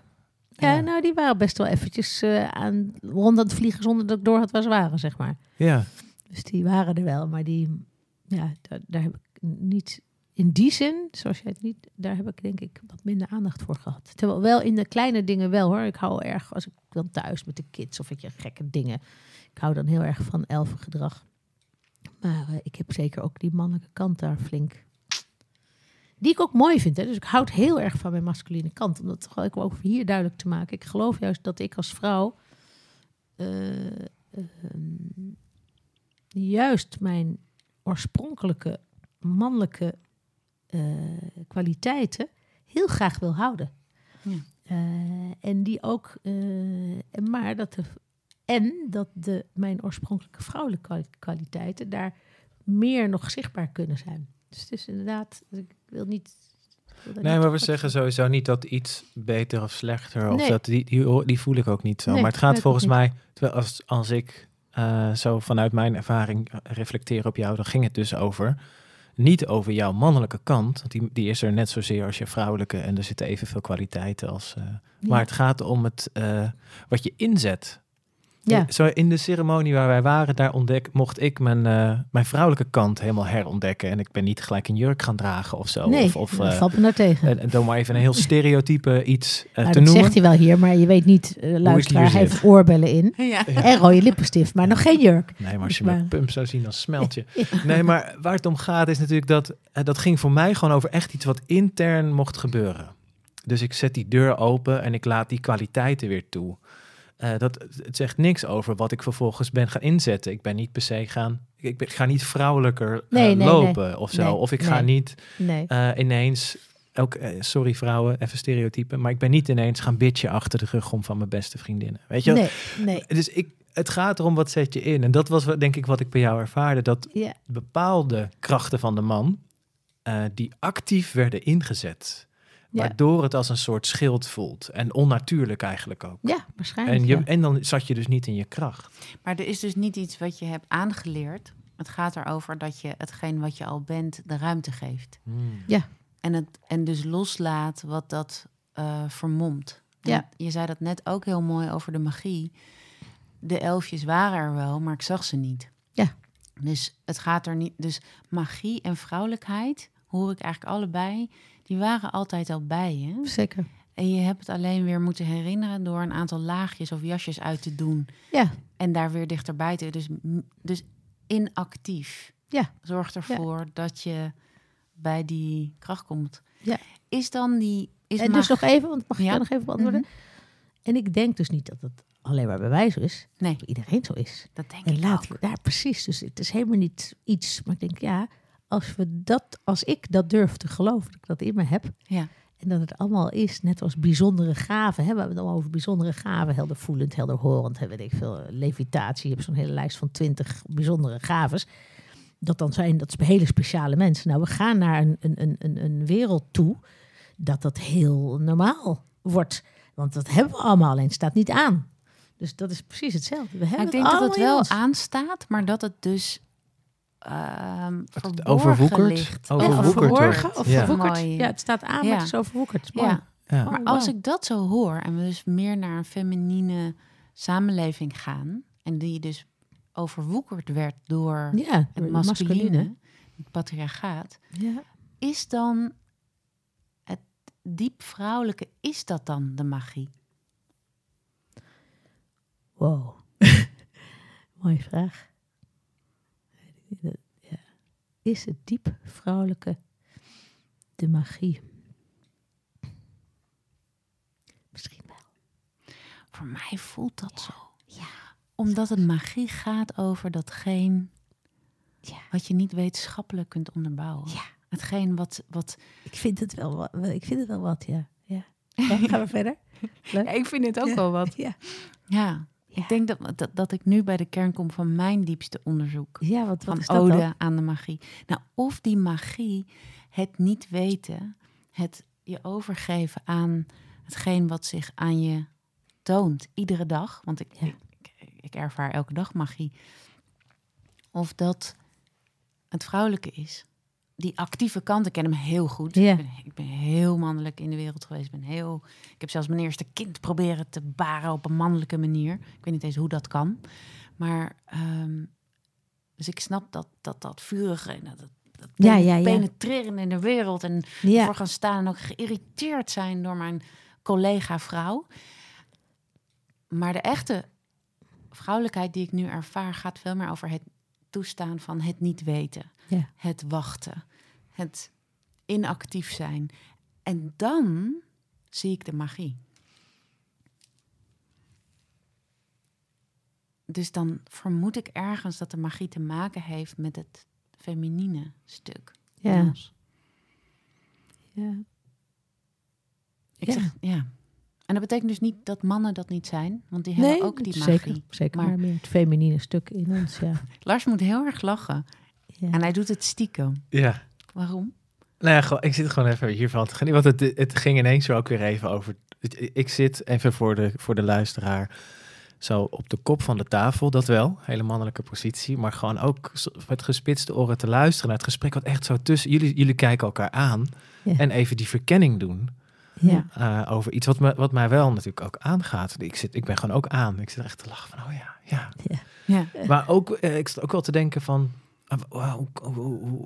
Ja, Ja. nou, die waren best wel eventjes eh, aan rond aan het vliegen zonder dat ik door had waar ze waren, zeg maar. Ja. Dus die waren er wel, maar die, ja, daar, heb ik niet, in die zin, zoals jij het niet, daar heb ik denk ik wat minder aandacht voor gehad. Terwijl wel in de kleine dingen wel hoor. Ik hou erg, als ik dan thuis met de kids of ik je gekke dingen. Ik hou dan heel erg van elfengedrag. Maar eh, ik heb zeker ook die mannelijke kant daar flink. Die ik ook mooi vind. Hè. Dus ik houd heel erg van mijn masculine kant. Om dat ook ook hier duidelijk te maken. Ik geloof juist dat ik als vrouw eh, ehm, juist mijn oorspronkelijke mannelijke eh, kwaliteiten heel graag wil houden. Ja. Eh, en die ook, en maar dat de, en dat de, mijn oorspronkelijke vrouwelijke kwa- kwaliteiten daar meer nog zichtbaar kunnen zijn. Dus het is inderdaad, ik wil niet. ik wil daar Nee, niet maar we zeggen sowieso niet dat iets beter of slechter... Of Nee. dat, die, die, die voel ik ook niet zo. Nee, maar het gaat volgens niet. mij... Terwijl als, als ik eh, zo vanuit mijn ervaring eh, reflecteer op jou... dan ging het dus over... Niet over jouw mannelijke kant, want die, die is er net zozeer als je vrouwelijke en er zitten evenveel kwaliteiten als. eh, Ja. Maar het gaat om het, wat je inzet. Ja. Zo in de ceremonie waar wij waren, daar ontdek, mocht ik mijn, eh, mijn vrouwelijke kant helemaal herontdekken. En ik ben niet gelijk een jurk gaan dragen of zo. nee, of, of dat eh, valt me nou tegen. en- dan maar even een heel stereotype iets eh, Nou, te dat noemen. zegt hij wel hier, maar je weet niet, eh, luisteraar, hij heeft oorbellen in. Ja. En rode lippenstift, maar nog geen jurk. Nee, maar als je Maar- mijn pump zou zien, dan smelt je. Nee, maar waar het om gaat is natuurlijk dat... eh, dat ging voor mij gewoon over echt iets wat intern mocht gebeuren. Dus ik zet die deur open en ik laat die kwaliteiten weer toe. Eh, dat, het zegt niks over wat ik vervolgens ben gaan inzetten. Ik ben niet per se gaan... Ik, ben, ik ga niet vrouwelijker eh, Nee, nee, lopen of zo. Of ik ga niet eh, ineens... Ook, sorry vrouwen, even stereotypen. Maar ik ben niet ineens gaan bitchen achter de rug om van mijn beste vriendinnen. Weet je wel? Nee. Dus ik, het gaat erom wat zet je in. En dat was wat- denk ik wat ik bij jou ervaarde. Dat bepaalde krachten van de man, die actief werden ingezet. Ja. Waardoor het als een soort schild voelt. En onnatuurlijk eigenlijk ook. ja, waarschijnlijk. En, je, ja. en dan zat je dus niet in je kracht. Maar er is dus niet iets wat je hebt aangeleerd. Het gaat erover dat je hetgeen wat je al bent de ruimte geeft. En, het, en dus loslaat wat dat eh, vermomt. Ja. Je zei dat net ook heel mooi over de magie. De elfjes waren er wel, maar ik zag ze niet. Ja. Dus het gaat er niet. Dus magie en vrouwelijkheid hoor ik eigenlijk allebei. Die waren altijd al bij je. Zeker. En je hebt het alleen weer moeten herinneren door een aantal laagjes of jasjes uit te doen. Ja, En daar weer dichterbij te. Dus, dus inactief. Ja. Zorgt ervoor dat je bij die kracht komt. Ja. Is dan die. Is en dus nog even, want mag ik Ja. jou nog even beantwoorden? Mhm. En ik denk dus niet dat het alleen maar bij mij zo is. Nee, Dat iedereen zo is. dat denk En ik laat ook. ja, precies. Dus het is helemaal niet iets. Maar ik denk, ja, als we dat, als ik dat durf te geloven, dat ik dat in me heb. Ja. En dat het allemaal is, net als bijzondere gaven. Hè? We hebben het allemaal over bijzondere gaven. Heldervoelend, helderhorend, hè, weet ik veel. Levitatie. Je hebt zo'n hele lijst van twintig bijzondere gaves. Dat dan zijn, dat is hele speciale mensen. Nou, we gaan naar een, een, een, een, wereld toe dat dat heel normaal wordt. Want dat hebben we allemaal, alleen het staat niet aan. Dus dat is precies hetzelfde. We hebben ik denk dat het wel ons. aanstaat, maar dat het dus. Ehm verborgen overwoekerd- ligt. overwoekerd verborgen wordt. of Ja. verwoekerd. Ja, het staat aan, Ja. maar het is overwoekerd. Het is mooi. Ja. Ja. Maar Oh, als ik dat zo hoor en we dus meer naar een feminine samenleving gaan, en die dus overwoekerd werd door Ja, het masculine, het patriarchaat, Ja. is dan het diep vrouwelijke, is dat dan de magie? Wow. Mooie vraag. Ja. Is het diep vrouwelijke de magie? Misschien wel. Voor mij voelt dat zo. Ja. Omdat het magie gaat over datgene Ja. wat je niet wetenschappelijk kunt onderbouwen. Ja. Hetgeen wat, wat Ik vind het wel wat. Ik vind het wel wat, ja. ja. Ja, gaan we verder? Ik vind het ook wel wat. Ja. Ja, Ja. ik denk dat, dat, dat ik nu bij de kern kom van mijn diepste onderzoek. Ja, wat, wat van is dat ode dan? aan de magie. Nou, of die magie, het niet weten, het je overgeven aan hetgeen wat zich aan je toont, iedere dag. Want ik, Ja. ik, ik, ik ervaar elke dag magie. Of dat het vrouwelijke is. Die actieve kant, ik ken hem heel goed. Ik, ben, ik ben heel mannelijk in de wereld geweest. Ik, ben heel, ik heb zelfs mijn eerste kind proberen te baren op een mannelijke manier. Ik weet niet eens hoe dat kan. Maar, ehm, dus ik snap dat dat, dat vurige en dat, dat, Ja, ja, ja. penetreren in de wereld en Ja, ervoor gaan staan en ook geïrriteerd zijn door mijn collega vrouw. Maar de echte vrouwelijkheid die ik nu ervaar gaat veel meer over het toestaan van het niet weten, Ja. het wachten, het inactief zijn. En dan zie ik de magie. Dus dan vermoed ik ergens dat de magie te maken heeft met het feminine stuk. in ja. ons. ja. Ik Ja. zeg ja. En dat betekent dus niet dat mannen dat niet zijn, want die hebben ook die magie. zeker, zeker Maar- maar meer het feminine stuk in ons, ja. Lars moet heel erg lachen ja. en hij doet het stiekem. ja. Waarom? Nou ja, gewoon, ik zit gewoon even hiervan te genieten. Want het, het ging ineens zo ook weer even over. Ik zit even voor de, voor de luisteraar zo op de kop van de tafel. Dat wel, hele mannelijke positie. Maar gewoon ook met gespitste oren te luisteren naar het gesprek. Wat echt zo tussen jullie, jullie kijken elkaar aan. Ja. En even die verkenning doen. Ja. eh, over iets wat, me, wat mij wel natuurlijk ook aangaat. Ik, zit, ik ben gewoon ook aan. Ik zit echt te lachen van, oh ja, ja. Ja. Maar ook, eh, ik zit ook wel te denken van,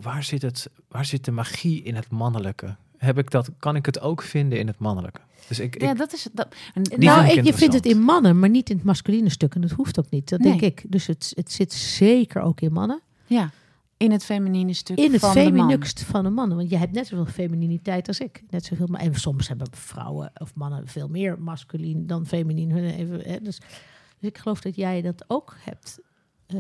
waar, zit het, waar zit de magie in het mannelijke? Heb ik dat, kan ik het ook vinden in het mannelijke? Dus ik, ja, ik dat is... Dat, nou, vind ik je vindt het in mannen, maar niet in het masculine stuk. En dat hoeft ook niet. Dat Nee. denk ik. Dus het, het zit zeker ook in mannen. ja, in het feminine stuk In het van de man. feminukst van de mannen. Want je hebt net zoveel femininiteit als ik. Net zoveel, maar en soms hebben vrouwen of mannen veel meer masculin dan feminien. Hun Even, hè, dus, dus ik geloof dat jij dat ook hebt. Eh,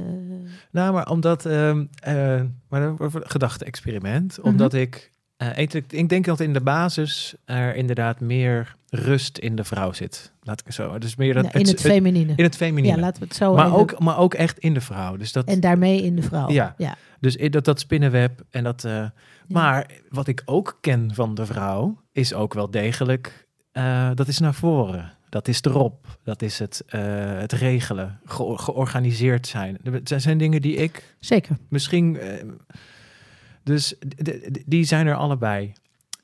Nou, maar omdat, ehm eh maar het gedachte-experiment, Mhm. omdat ik, eh, ik, ik denk dat in de basis er inderdaad meer rust in de vrouw zit. Laat ik het zo. Dus meer dat in het feminine. in het feminine. ja, laten we het zo maar, even- ook, maar ook echt in de vrouw. Dus dat, En daarmee in de vrouw. Ja. ja. dus dat, dat spinnenweb en dat. Maar wat ik ook ken van de vrouw is ook wel degelijk. dat is naar voren. Dat is erop. Dat is het, eh, het regelen. Ge- georganiseerd zijn. Het zijn- dingen die ik Zeker. misschien. eh, dus die zijn er allebei.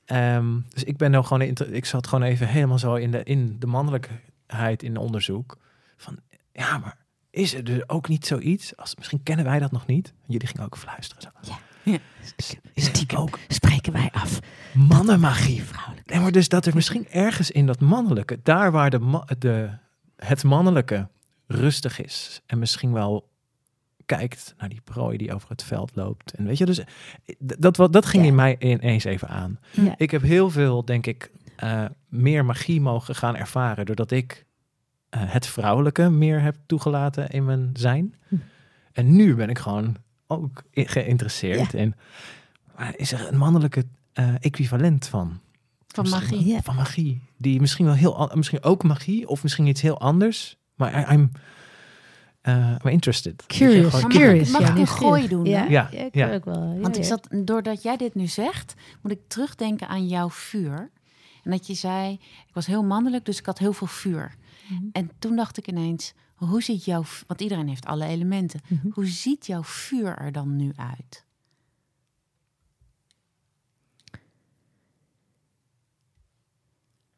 Ehm, dus ik ben nou gewoon. Ik zat gewoon even helemaal zo in de, in de mannelijkheid in onderzoek. Van ja, maar is er dus ook niet zoiets? Als, misschien kennen wij dat nog niet. Jullie gingen ook fluisteren. Zo. Ja. Ja. Er ook Spreken wij af. mannenmagie? Vrouwelijk. Nee, maar dus dat er misschien ergens in dat mannelijke, daar waar de, ma- de, het mannelijke rustig is en misschien wel kijkt naar die prooi die over het veld loopt. En weet je, dus dat, wat, dat ging Ja. in mij ineens even aan. Ja. Ik heb heel veel, denk ik, eh, meer magie mogen gaan ervaren doordat ik eh, het vrouwelijke meer heb toegelaten in mijn zijn. Hm. En nu ben ik gewoon ook geïnteresseerd in, maar is er een mannelijke eh, equivalent van? Van Misschien magie. wel- Ja. Van magie. Die misschien wel heel, misschien ook magie of misschien iets heel anders. Maar I- I'm, eh I'm interested. Curious. Mag ik- Curious. mag ja, ik een nieuwsgierig. gooi doen, Ja? Ja, ja, ik ja. ook wel. Ja, Want ik ja. zat, doordat jij dit nu zegt, moet ik terugdenken aan jouw vuur. En dat je zei, ik was heel mannelijk, dus ik had heel veel vuur. Mhm. En toen dacht ik ineens, hoe ziet jouw, want iedereen heeft alle elementen. Mhm. Hoe ziet jouw vuur er dan nu uit?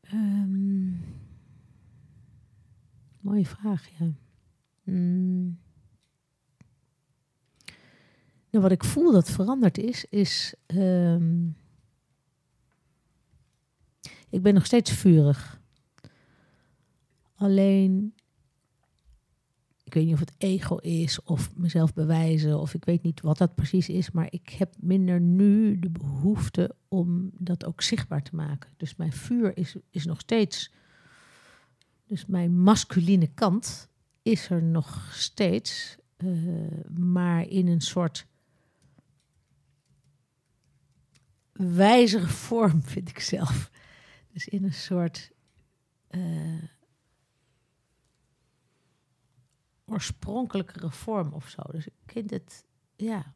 Ehm, mooie vraag, ja. Mm. Nou, wat ik voel dat veranderd is, is... ehm, ik ben nog steeds vurig. Alleen, ik weet niet of het ego is of mezelf bewijzen of ik weet niet wat dat precies is, maar ik heb minder nu de behoefte om dat ook zichtbaar te maken. Dus mijn vuur is, is nog steeds, dus mijn masculine kant is er nog steeds, eh, maar in een soort wijzere vorm, vind ik zelf. Dus in een soort eh, oorspronkelijkere vorm of zo. Dus ik vind het, ja.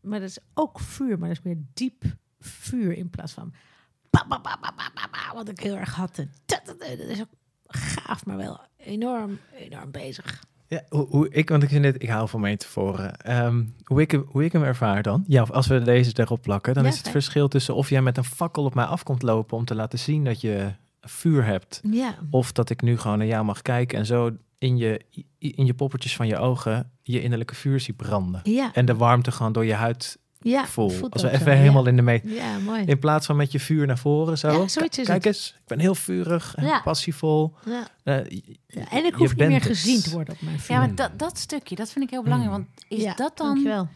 Maar dat is ook vuur, maar dat is meer diep vuur in plaats van ba, ba, ba, wat ik heel erg had. Dat, is ook gaaf, maar wel enorm, enorm bezig. Ja, hoe, hoe ik, want ik vind dit, ik hou van metaforen. Ehm hoe, ik, hem- hoe ik hem ervaar dan, ja, als we deze erop plakken, dan Ja, is het fijn. verschil tussen of jij met een fakkel op mij af komt lopen om te laten zien dat je vuur hebt, Ja, of dat ik nu gewoon naar jou mag kijken en zo in je, in je poppetjes van je ogen je innerlijke vuur zie branden. ja, En de warmte gewoon door je huid ja. voel. voelt Als we even zo, helemaal ja. in de mee. Ja, mooi. In plaats van met je vuur naar voren zo. Ja, zoiets is Kijk het. eens, ik ben heel vurig en Ja. passievol. Ja. Eh, en ik hoef niet meer het. gezien te worden op mijn vuur. Ja, maar dat, dat stukje, dat vind ik heel belangrijk. Hmm. Want is Ja, dat dan Dankjewel.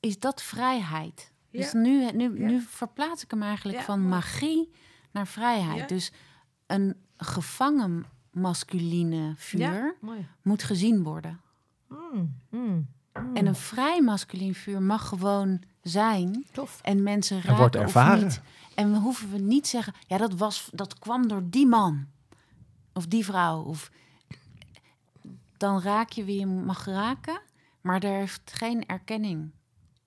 is dat vrijheid? Ja. Dus nu, nu, Ja. nu verplaats ik hem eigenlijk Ja, van mooi. magie naar vrijheid. Ja. Dus een gevangen masculine vuur Ja, moet gezien worden. Mm, mm, mm. En een vrij masculin vuur mag gewoon zijn tof. en mensen En raken wordt of ervaren. niet. En we hoeven we niet zeggen, ja, dat, was, dat kwam door die man of die vrouw. Of, dan raak je wie je mag raken, maar er heeft geen erkenning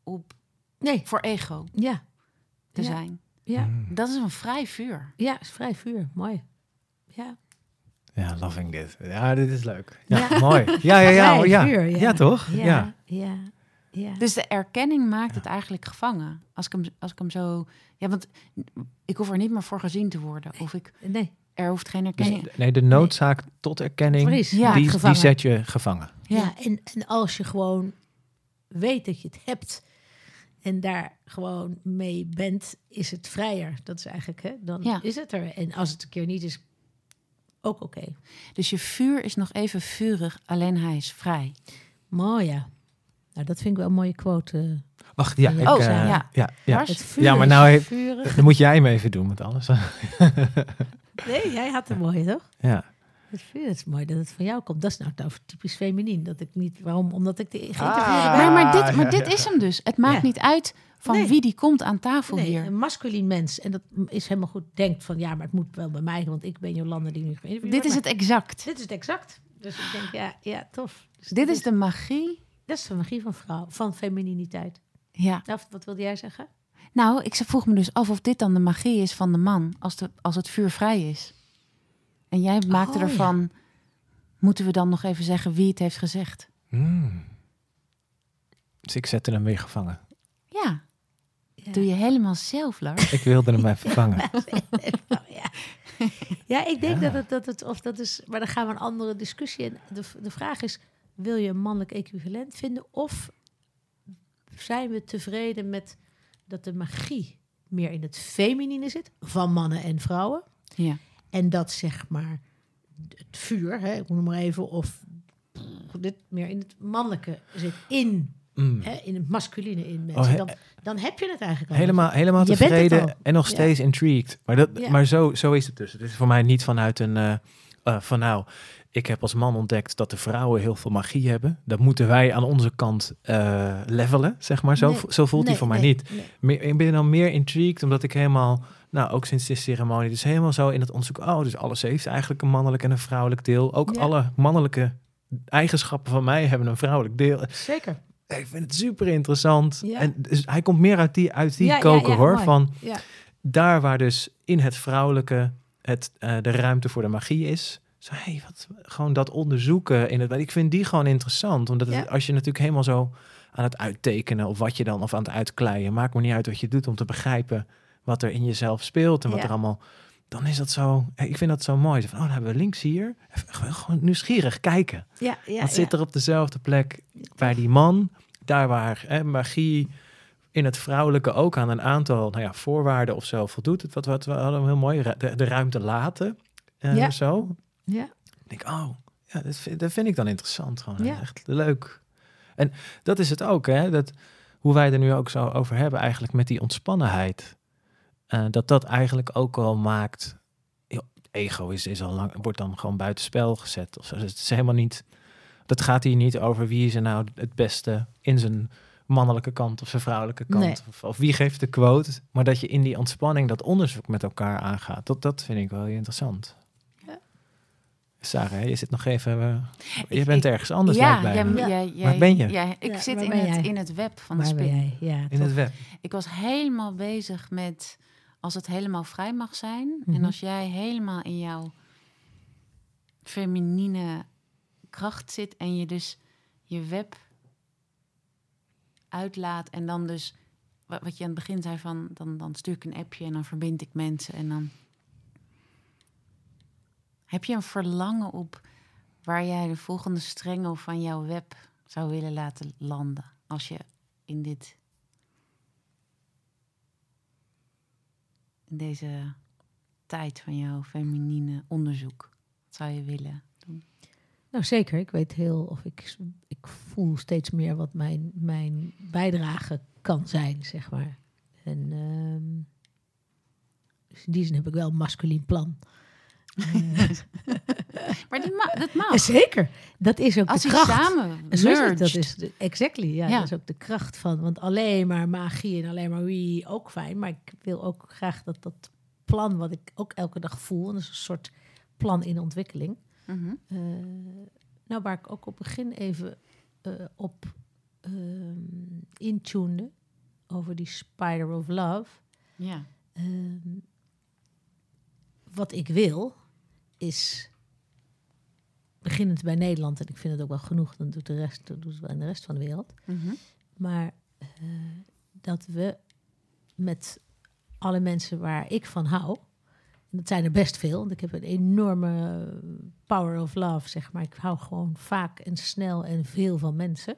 op Nee, voor ego ja. te Ja. zijn. Ja. Dat is een vrij vuur. ja, is vrij vuur. Mooi. Ja. Ja, loving dit. Ja, dit is leuk. Ja, Ja. mooi. Ja, ja, ja. Ja. vuur, ja. ja. toch? Ja, Ja. ja. Ja. Dus de erkenning maakt het eigenlijk gevangen. Als ik hem, als ik hem zo. Ja, want ik hoef er niet meer voor gezien te worden. Of ik, nee, er hoeft geen Dus, erkenning. nee, de noodzaak tot erkenning, die, die zet je gevangen. Ja, Ja. en, en als je gewoon weet dat je het hebt en daar gewoon mee bent, is het vrijer. Dat is eigenlijk, hè, dan Ja. is het er. En als het een keer niet is, ook oké. Dus je vuur is nog even vurig, alleen hij is vrij. Mooi, ja. Nou, dat vind ik wel een mooie quote. eh. Wacht, ja. Oh, ik, eh, ja. ja, ja, ja. Waar? Het vuur Ja, maar nou heeft- vurig. Dan moet jij hem even doen, want anders... Nee, jij had een mooie, toch? ja. Het vuur is mooi dat het van jou komt. Dat is nou, nou typisch feminien. Dat ik niet, waarom? Omdat ik de geïntegreerde Ah. ben. Maar, maar dit, maar dit is hem dus. Het maakt Ja. niet uit van Nee. wie die komt aan tafel Nee, hier. een masculien mens. En dat is helemaal goed. Denkt van, ja, maar het moet wel bij mij. Want ik ben Jolanda die nu geïnterviewd Dit is het exact. Dit is het exact. Dus ik denk, ja, ja tof. Dus Dit is de magie. Dat is de magie van vrouw, van femininiteit. Ja. Wat wilde jij zeggen? Nou, ik vroeg me dus af of dit dan de magie is van de man. Als, de, als het vuur vrij is. En jij maakte Oh, ja. ervan... Moeten we dan nog even zeggen wie het heeft gezegd? Hmm. Dus ik zette hem weer gevangen. Ja, Ja. doe je helemaal zelf, Lars. Ik wilde hem even vangen. Ja. ja, ik denk Ja. dat het, dat het, of dat is, maar dan gaan we een andere discussie. En de, de vraag is, wil je een mannelijk equivalent vinden? Of zijn we tevreden met dat de magie meer in het feminine zit, van mannen en vrouwen? Ja. En dat zeg maar het vuur, hè, ik noem maar even, of dit meer in het mannelijke zit, in, Mm. hè, in het masculine in mensen. Oh, he- dan, dan heb je het eigenlijk al. Helemaal, helemaal Je tevreden en nog Ja. steeds intrigued. Maar, dat, Ja. maar zo, zo is het dus. Het is voor mij niet vanuit een... eh, eh, van nou, ik heb als man ontdekt dat de vrouwen heel veel magie hebben. Dat moeten wij aan onze kant eh, levelen, zeg maar. Zo, Nee. zo voelt Nee, die voor mij niet. Meer, ik ben dan meer intrigued, omdat ik helemaal... Nou, ook sinds de ceremonie, dus helemaal zo in het onderzoek... Oh, dus alles heeft eigenlijk een mannelijk en een vrouwelijk deel. Ook Ja. alle mannelijke eigenschappen van mij hebben een vrouwelijk deel. Zeker. Ik vind het super interessant. Ja. En dus hij komt meer uit die, uit die Ja, koker hoor. mooi. Van daar waar dus in het vrouwelijke het, eh, de ruimte voor de magie is. Zo, hey, wat, gewoon dat onderzoeken in het. Ik vind die gewoon interessant. Omdat het- als je natuurlijk helemaal zo aan het uittekenen of wat je dan of aan het uitkleien, maakt me niet uit wat je doet om te begrijpen wat er in jezelf speelt en wat Ja. er allemaal. Dan is dat zo. Ik vind dat zo mooi. Van, oh, dan hebben we links hier. Even, gewoon nieuwsgierig kijken. Ja, ja, Wat zit er op dezelfde plek bij die man? Daar waar hè, magie in het vrouwelijke ook aan een aantal nou ja, voorwaarden of zo voldoet. Het wat, wat we hadden heel mooi, de, de ruimte laten. eh, Ja. Zo. Ja. Ik denk, oh, ja, dat, vind, dat vind ik dan interessant. Gewoon Ja. echt leuk. En dat is het ook, hè? Dat, hoe wij er nu ook zo over hebben, eigenlijk met die ontspannenheid. Eh, dat dat eigenlijk ook al maakt. ego is, is al lang, wordt dan gewoon buitenspel gezet. Of zo. Dus het is helemaal niet. Dat gaat hier niet over wie is er nou het beste in zijn mannelijke kant of zijn vrouwelijke kant. Nee. Of, of wie geeft de quote. Maar dat je in die ontspanning dat onderzoek met elkaar aangaat. Dat, dat vind ik wel heel interessant. Ja. Sarah, je zit nog even. eh, je Ik- bent ik- ergens anders. ja, mij. Ja. Waar ben je? jij- ik Ja, zit in het, jij? in het web van de Waar ben spin. jij? Ja, in het web. Ik was helemaal bezig met als het helemaal vrij mag zijn. En Mhm. als jij helemaal in jouw feminine kracht zit en je dus je web uitlaat en dan dus wa- wat je aan het begin zei van dan, dan stuur ik een appje en dan verbind ik mensen en dan heb je een verlangen op waar jij de volgende strengel van jouw web zou willen laten landen als je in dit in deze tijd van jouw feminine onderzoek? Wat zou je willen doen? Nou, zeker. Ik weet heel, of ik, ik voel steeds meer wat mijn, mijn bijdrage kan zijn, zeg maar. En ehm, dus in die zin heb ik wel een masculien plan. Eh, Maar die ma dat mag. zeker. Dat is ook Als de kracht. samen Zo is het, merged. dat is de, exactly, ja, Ja. Dat is ook de kracht van. Want alleen maar magie en alleen maar wie ook fijn. Maar ik wil ook graag dat dat plan wat ik ook elke dag voel. En dat is een soort plan in ontwikkeling. Mhm. Eh, nou, waar ik ook op begin even eh, op intunede. Over die spider of love. Ja. Ehm, wat ik wil is beginnend bij Nederland en ik vind het ook wel genoeg. Dan doet de rest dat doet het wel in de rest van de wereld. Mhm. Maar eh, dat we met alle mensen waar ik van hou, en dat zijn er best veel, want ik heb een enorme power of love, zeg maar. Ik hou gewoon vaak en snel en veel van mensen.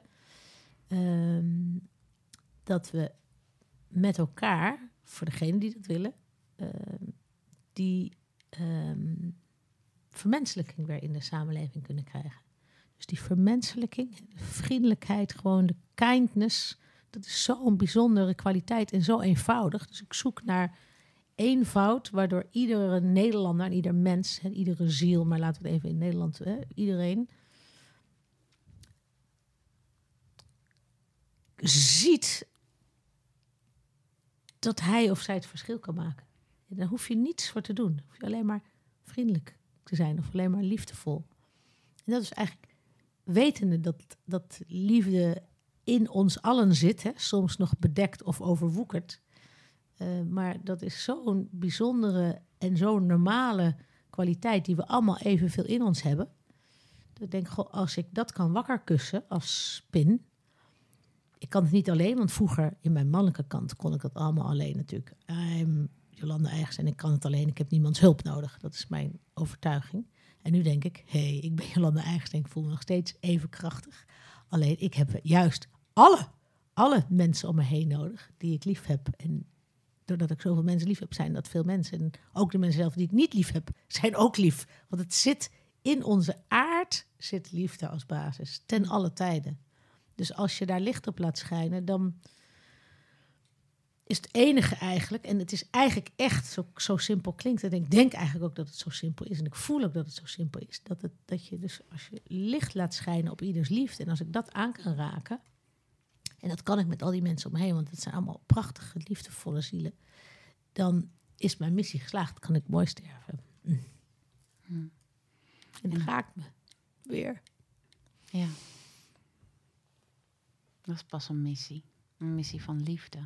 Ehm, dat we met elkaar, voor degenen die dat willen, ehm, die ehm, vermenselijking weer in de samenleving kunnen krijgen. Dus die vermenselijking, de vriendelijkheid, gewoon de kindness, dat is zo'n bijzondere kwaliteit en zo eenvoudig. Dus ik zoek naar eenvoud, waardoor iedere Nederlander ieder mens en iedere ziel, maar laten we het even in Nederland, hè, iedereen ziet dat hij of zij het verschil kan maken. En daar hoef je niets voor te doen. Hoef je alleen maar vriendelijk te zijn of alleen maar liefdevol. En dat is eigenlijk wetende dat, dat liefde in ons allen zit, hè, soms nog bedekt of overwoekerd. Uh, maar dat is zo'n bijzondere en zo'n normale kwaliteit die we allemaal evenveel in ons hebben. Dat ik denk, goh, als ik dat kan wakker kussen als spin. Ik kan het niet alleen, want vroeger in mijn mannelijke kant kon ik dat allemaal alleen natuurlijk. Jolanda Eigens en ik kan het alleen. Ik heb niemands hulp nodig. Dat is mijn overtuiging. En nu denk ik, hé, hey, ik ben Jolanda Eigens en ik voel me nog steeds even krachtig. Alleen ik heb juist alle, alle mensen om me heen nodig die ik lief heb. En doordat ik zoveel mensen lief heb, zijn dat veel mensen. En ook de mensen zelf die ik niet lief heb, zijn ook lief. Want het zit in onze aard, zit liefde als basis, ten alle tijden. Dus als je daar licht op laat schijnen, dan is het enige eigenlijk, en het is eigenlijk echt zo, zo simpel klinkt. En ik denk eigenlijk ook dat het zo simpel is. En ik voel ook dat het zo simpel is. Dat, het, dat je dus als je licht laat schijnen op ieders liefde. En als ik dat aan kan raken. En dat kan ik met al die mensen omheen, want het zijn allemaal prachtige, liefdevolle zielen. Dan is mijn missie geslaagd. Kan ik mooi sterven. Mm. Hm. En dan ga ik me weer. Ja. Dat is pas een missie. Een missie van liefde.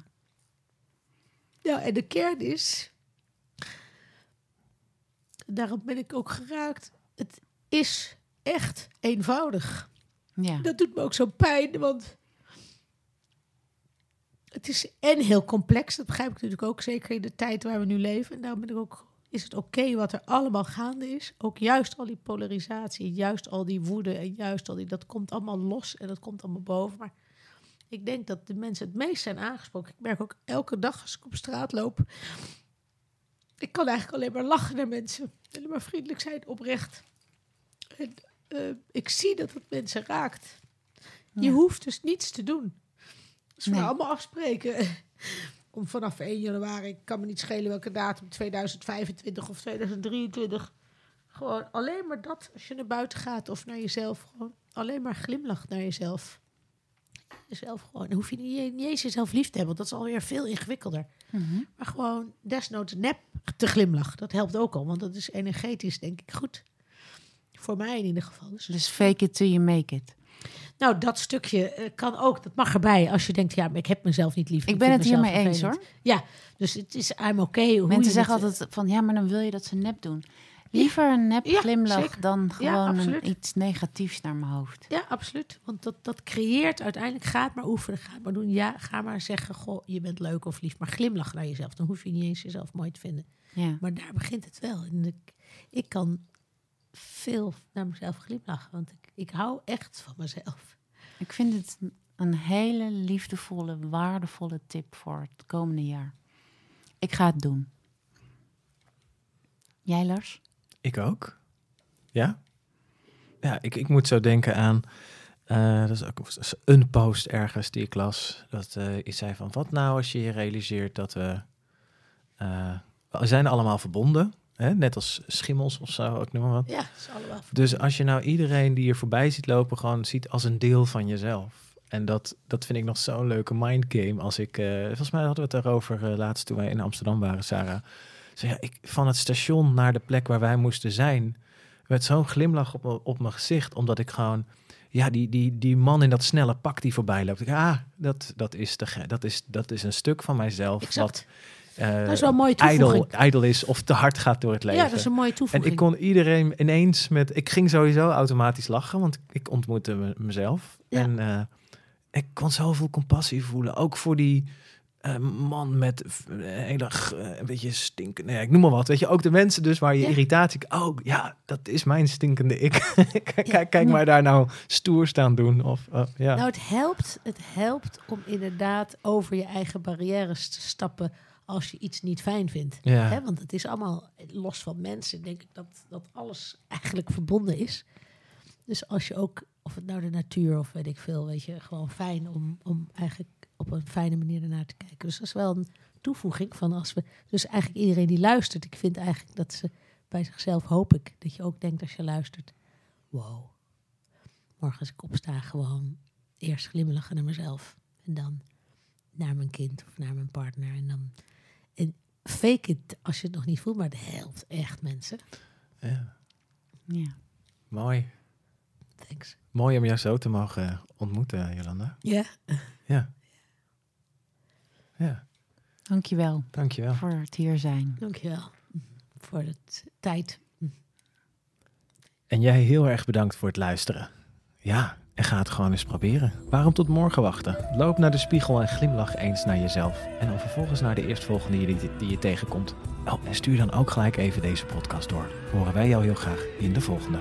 Ja, en de kern is, daarom ben ik ook geraakt, het is echt eenvoudig. Ja. Dat doet me ook zo pijn, want het is en heel complex. Dat begrijp ik natuurlijk ook, zeker in de tijd waar we nu leven. En daarom ben ik ook, is het oké wat er allemaal gaande is. Ook juist al die polarisatie, juist al die woede en juist al die, dat komt allemaal los en dat komt allemaal boven. Maar ik denk dat de mensen het meest zijn aangesproken. Ik merk ook elke dag als ik op straat loop. Ik kan eigenlijk alleen maar lachen naar mensen. Alleen maar vriendelijk zijn, oprecht. En uh, ik zie dat het mensen raakt. Je hoeft dus niets te doen. Dus we allemaal afspreken. Om vanaf 1 januari, ik kan me niet schelen welke datum, 2025 of 2023. Gewoon alleen maar dat, als je naar buiten gaat of naar jezelf. Gewoon alleen maar glimlach naar jezelf jezelf gewoon. Dan hoef je niet, niet eens jezelf lief te hebben, want dat is alweer veel ingewikkelder. Mhm. Maar gewoon desnoods nep te glimlachen. Dat helpt ook al, want dat is energetisch, denk ik, goed. Voor mij in ieder geval. Dus, dus fake it till you make it. Nou, dat stukje uh, kan ook. Dat mag erbij als je denkt, ja, maar ik heb mezelf niet lief. Ik ben het hiermee eens, hoor. Ja, dus het is I'm okay. Mensen zeggen altijd van, ja, maar dan wil je dat ze nep doen. Liever een nep glimlach dan gewoon iets negatiefs naar mijn hoofd. Ja, absoluut. Want dat, dat creëert uiteindelijk, ga maar oefenen, ga maar doen. Ja, ga maar zeggen, goh, je bent leuk of lief. Maar glimlach naar jezelf. Dan hoef je niet eens jezelf mooi te vinden. Ja. Maar daar begint het wel. En ik, ik kan veel naar mezelf glimlachen. Want ik, ik hou echt van mezelf. Ik vind het een hele liefdevolle, waardevolle tip voor het komende jaar. Ik ga het doen. Jij, Lars? Ik ook. Ja? Ja, ik, ik moet zo denken aan... Uh, dat is ook een post ergens die ik las. Dat uh, iets zei van, wat nou als je je realiseert dat we... Uh, we zijn allemaal verbonden. Hè? Net als schimmels of zo, ook noem maar wat. Ja, is allemaal Dus als je nou iedereen die je voorbij ziet lopen... gewoon ziet als een deel van jezelf. En dat, dat vind ik nog zo'n leuke mindgame. Als ik, volgens mij hadden we het daarover laatst toen wij in Amsterdam waren, Sarah ja, ik, van het station naar de plek waar wij moesten zijn, werd zo'n glimlach op, me, op mijn gezicht, omdat ik gewoon, ja, die, die, die man in dat snelle pak die voorbij loopt. Ik, ah, dat, dat, is de, dat, is, dat is een stuk van mijzelf. Exact. Wat, uh, dat is wel een mooie toevoeging. Ijdel is of te hard gaat door het leven. Ja, dat is een mooie toevoeging. En ik kon iedereen ineens met... Ik ging sowieso automatisch lachen, want ik ontmoette mezelf. Ja. En uh, ik kon zoveel compassie voelen. Ook voor die eh, man met eh, hele, eh, een beetje stinken. Nee, ik noem maar wat. Weet je, ook de mensen dus waar je Ja. irritatie... Oh, ja, dat is mijn stinkende ik. kijk, kijk mij daar nou stoer staan doen. Of, ja. Nou, het helpt, het helpt om inderdaad over je eigen barrières te stappen als je iets niet fijn vindt. ja. Hè, want het is allemaal los van mensen, denk ik dat, dat alles eigenlijk verbonden is. Dus als je ook, of het nou de natuur of weet ik veel, weet je, gewoon fijn om, om eigenlijk op een fijne manier ernaar te kijken. Dus dat is wel een toevoeging van als we, dus eigenlijk iedereen die luistert, ik vind eigenlijk dat ze bij zichzelf hoop ik dat je ook denkt als je luistert, wow, morgen als ik opsta gewoon eerst glimlachen naar mezelf en dan naar mijn kind of naar mijn partner en dan en fake it als je het nog niet voelt, maar het helpt echt mensen. ja. Ja. Mooi. Thanks. Mooi om jou zo te mogen ontmoeten, Jolanda. Ja. Ja. Ja, Dankjewel dankjewel. voor het hier zijn. Dankjewel voor de tijd. En jij heel erg bedankt voor het luisteren. Ja, en ga het gewoon eens proberen. Waarom tot morgen wachten? Loop naar de spiegel en glimlach eens naar jezelf. En dan vervolgens naar de eerstvolgende die, die, die je tegenkomt. Oh, en stuur dan ook gelijk even deze podcast door. Horen wij jou heel graag in de volgende.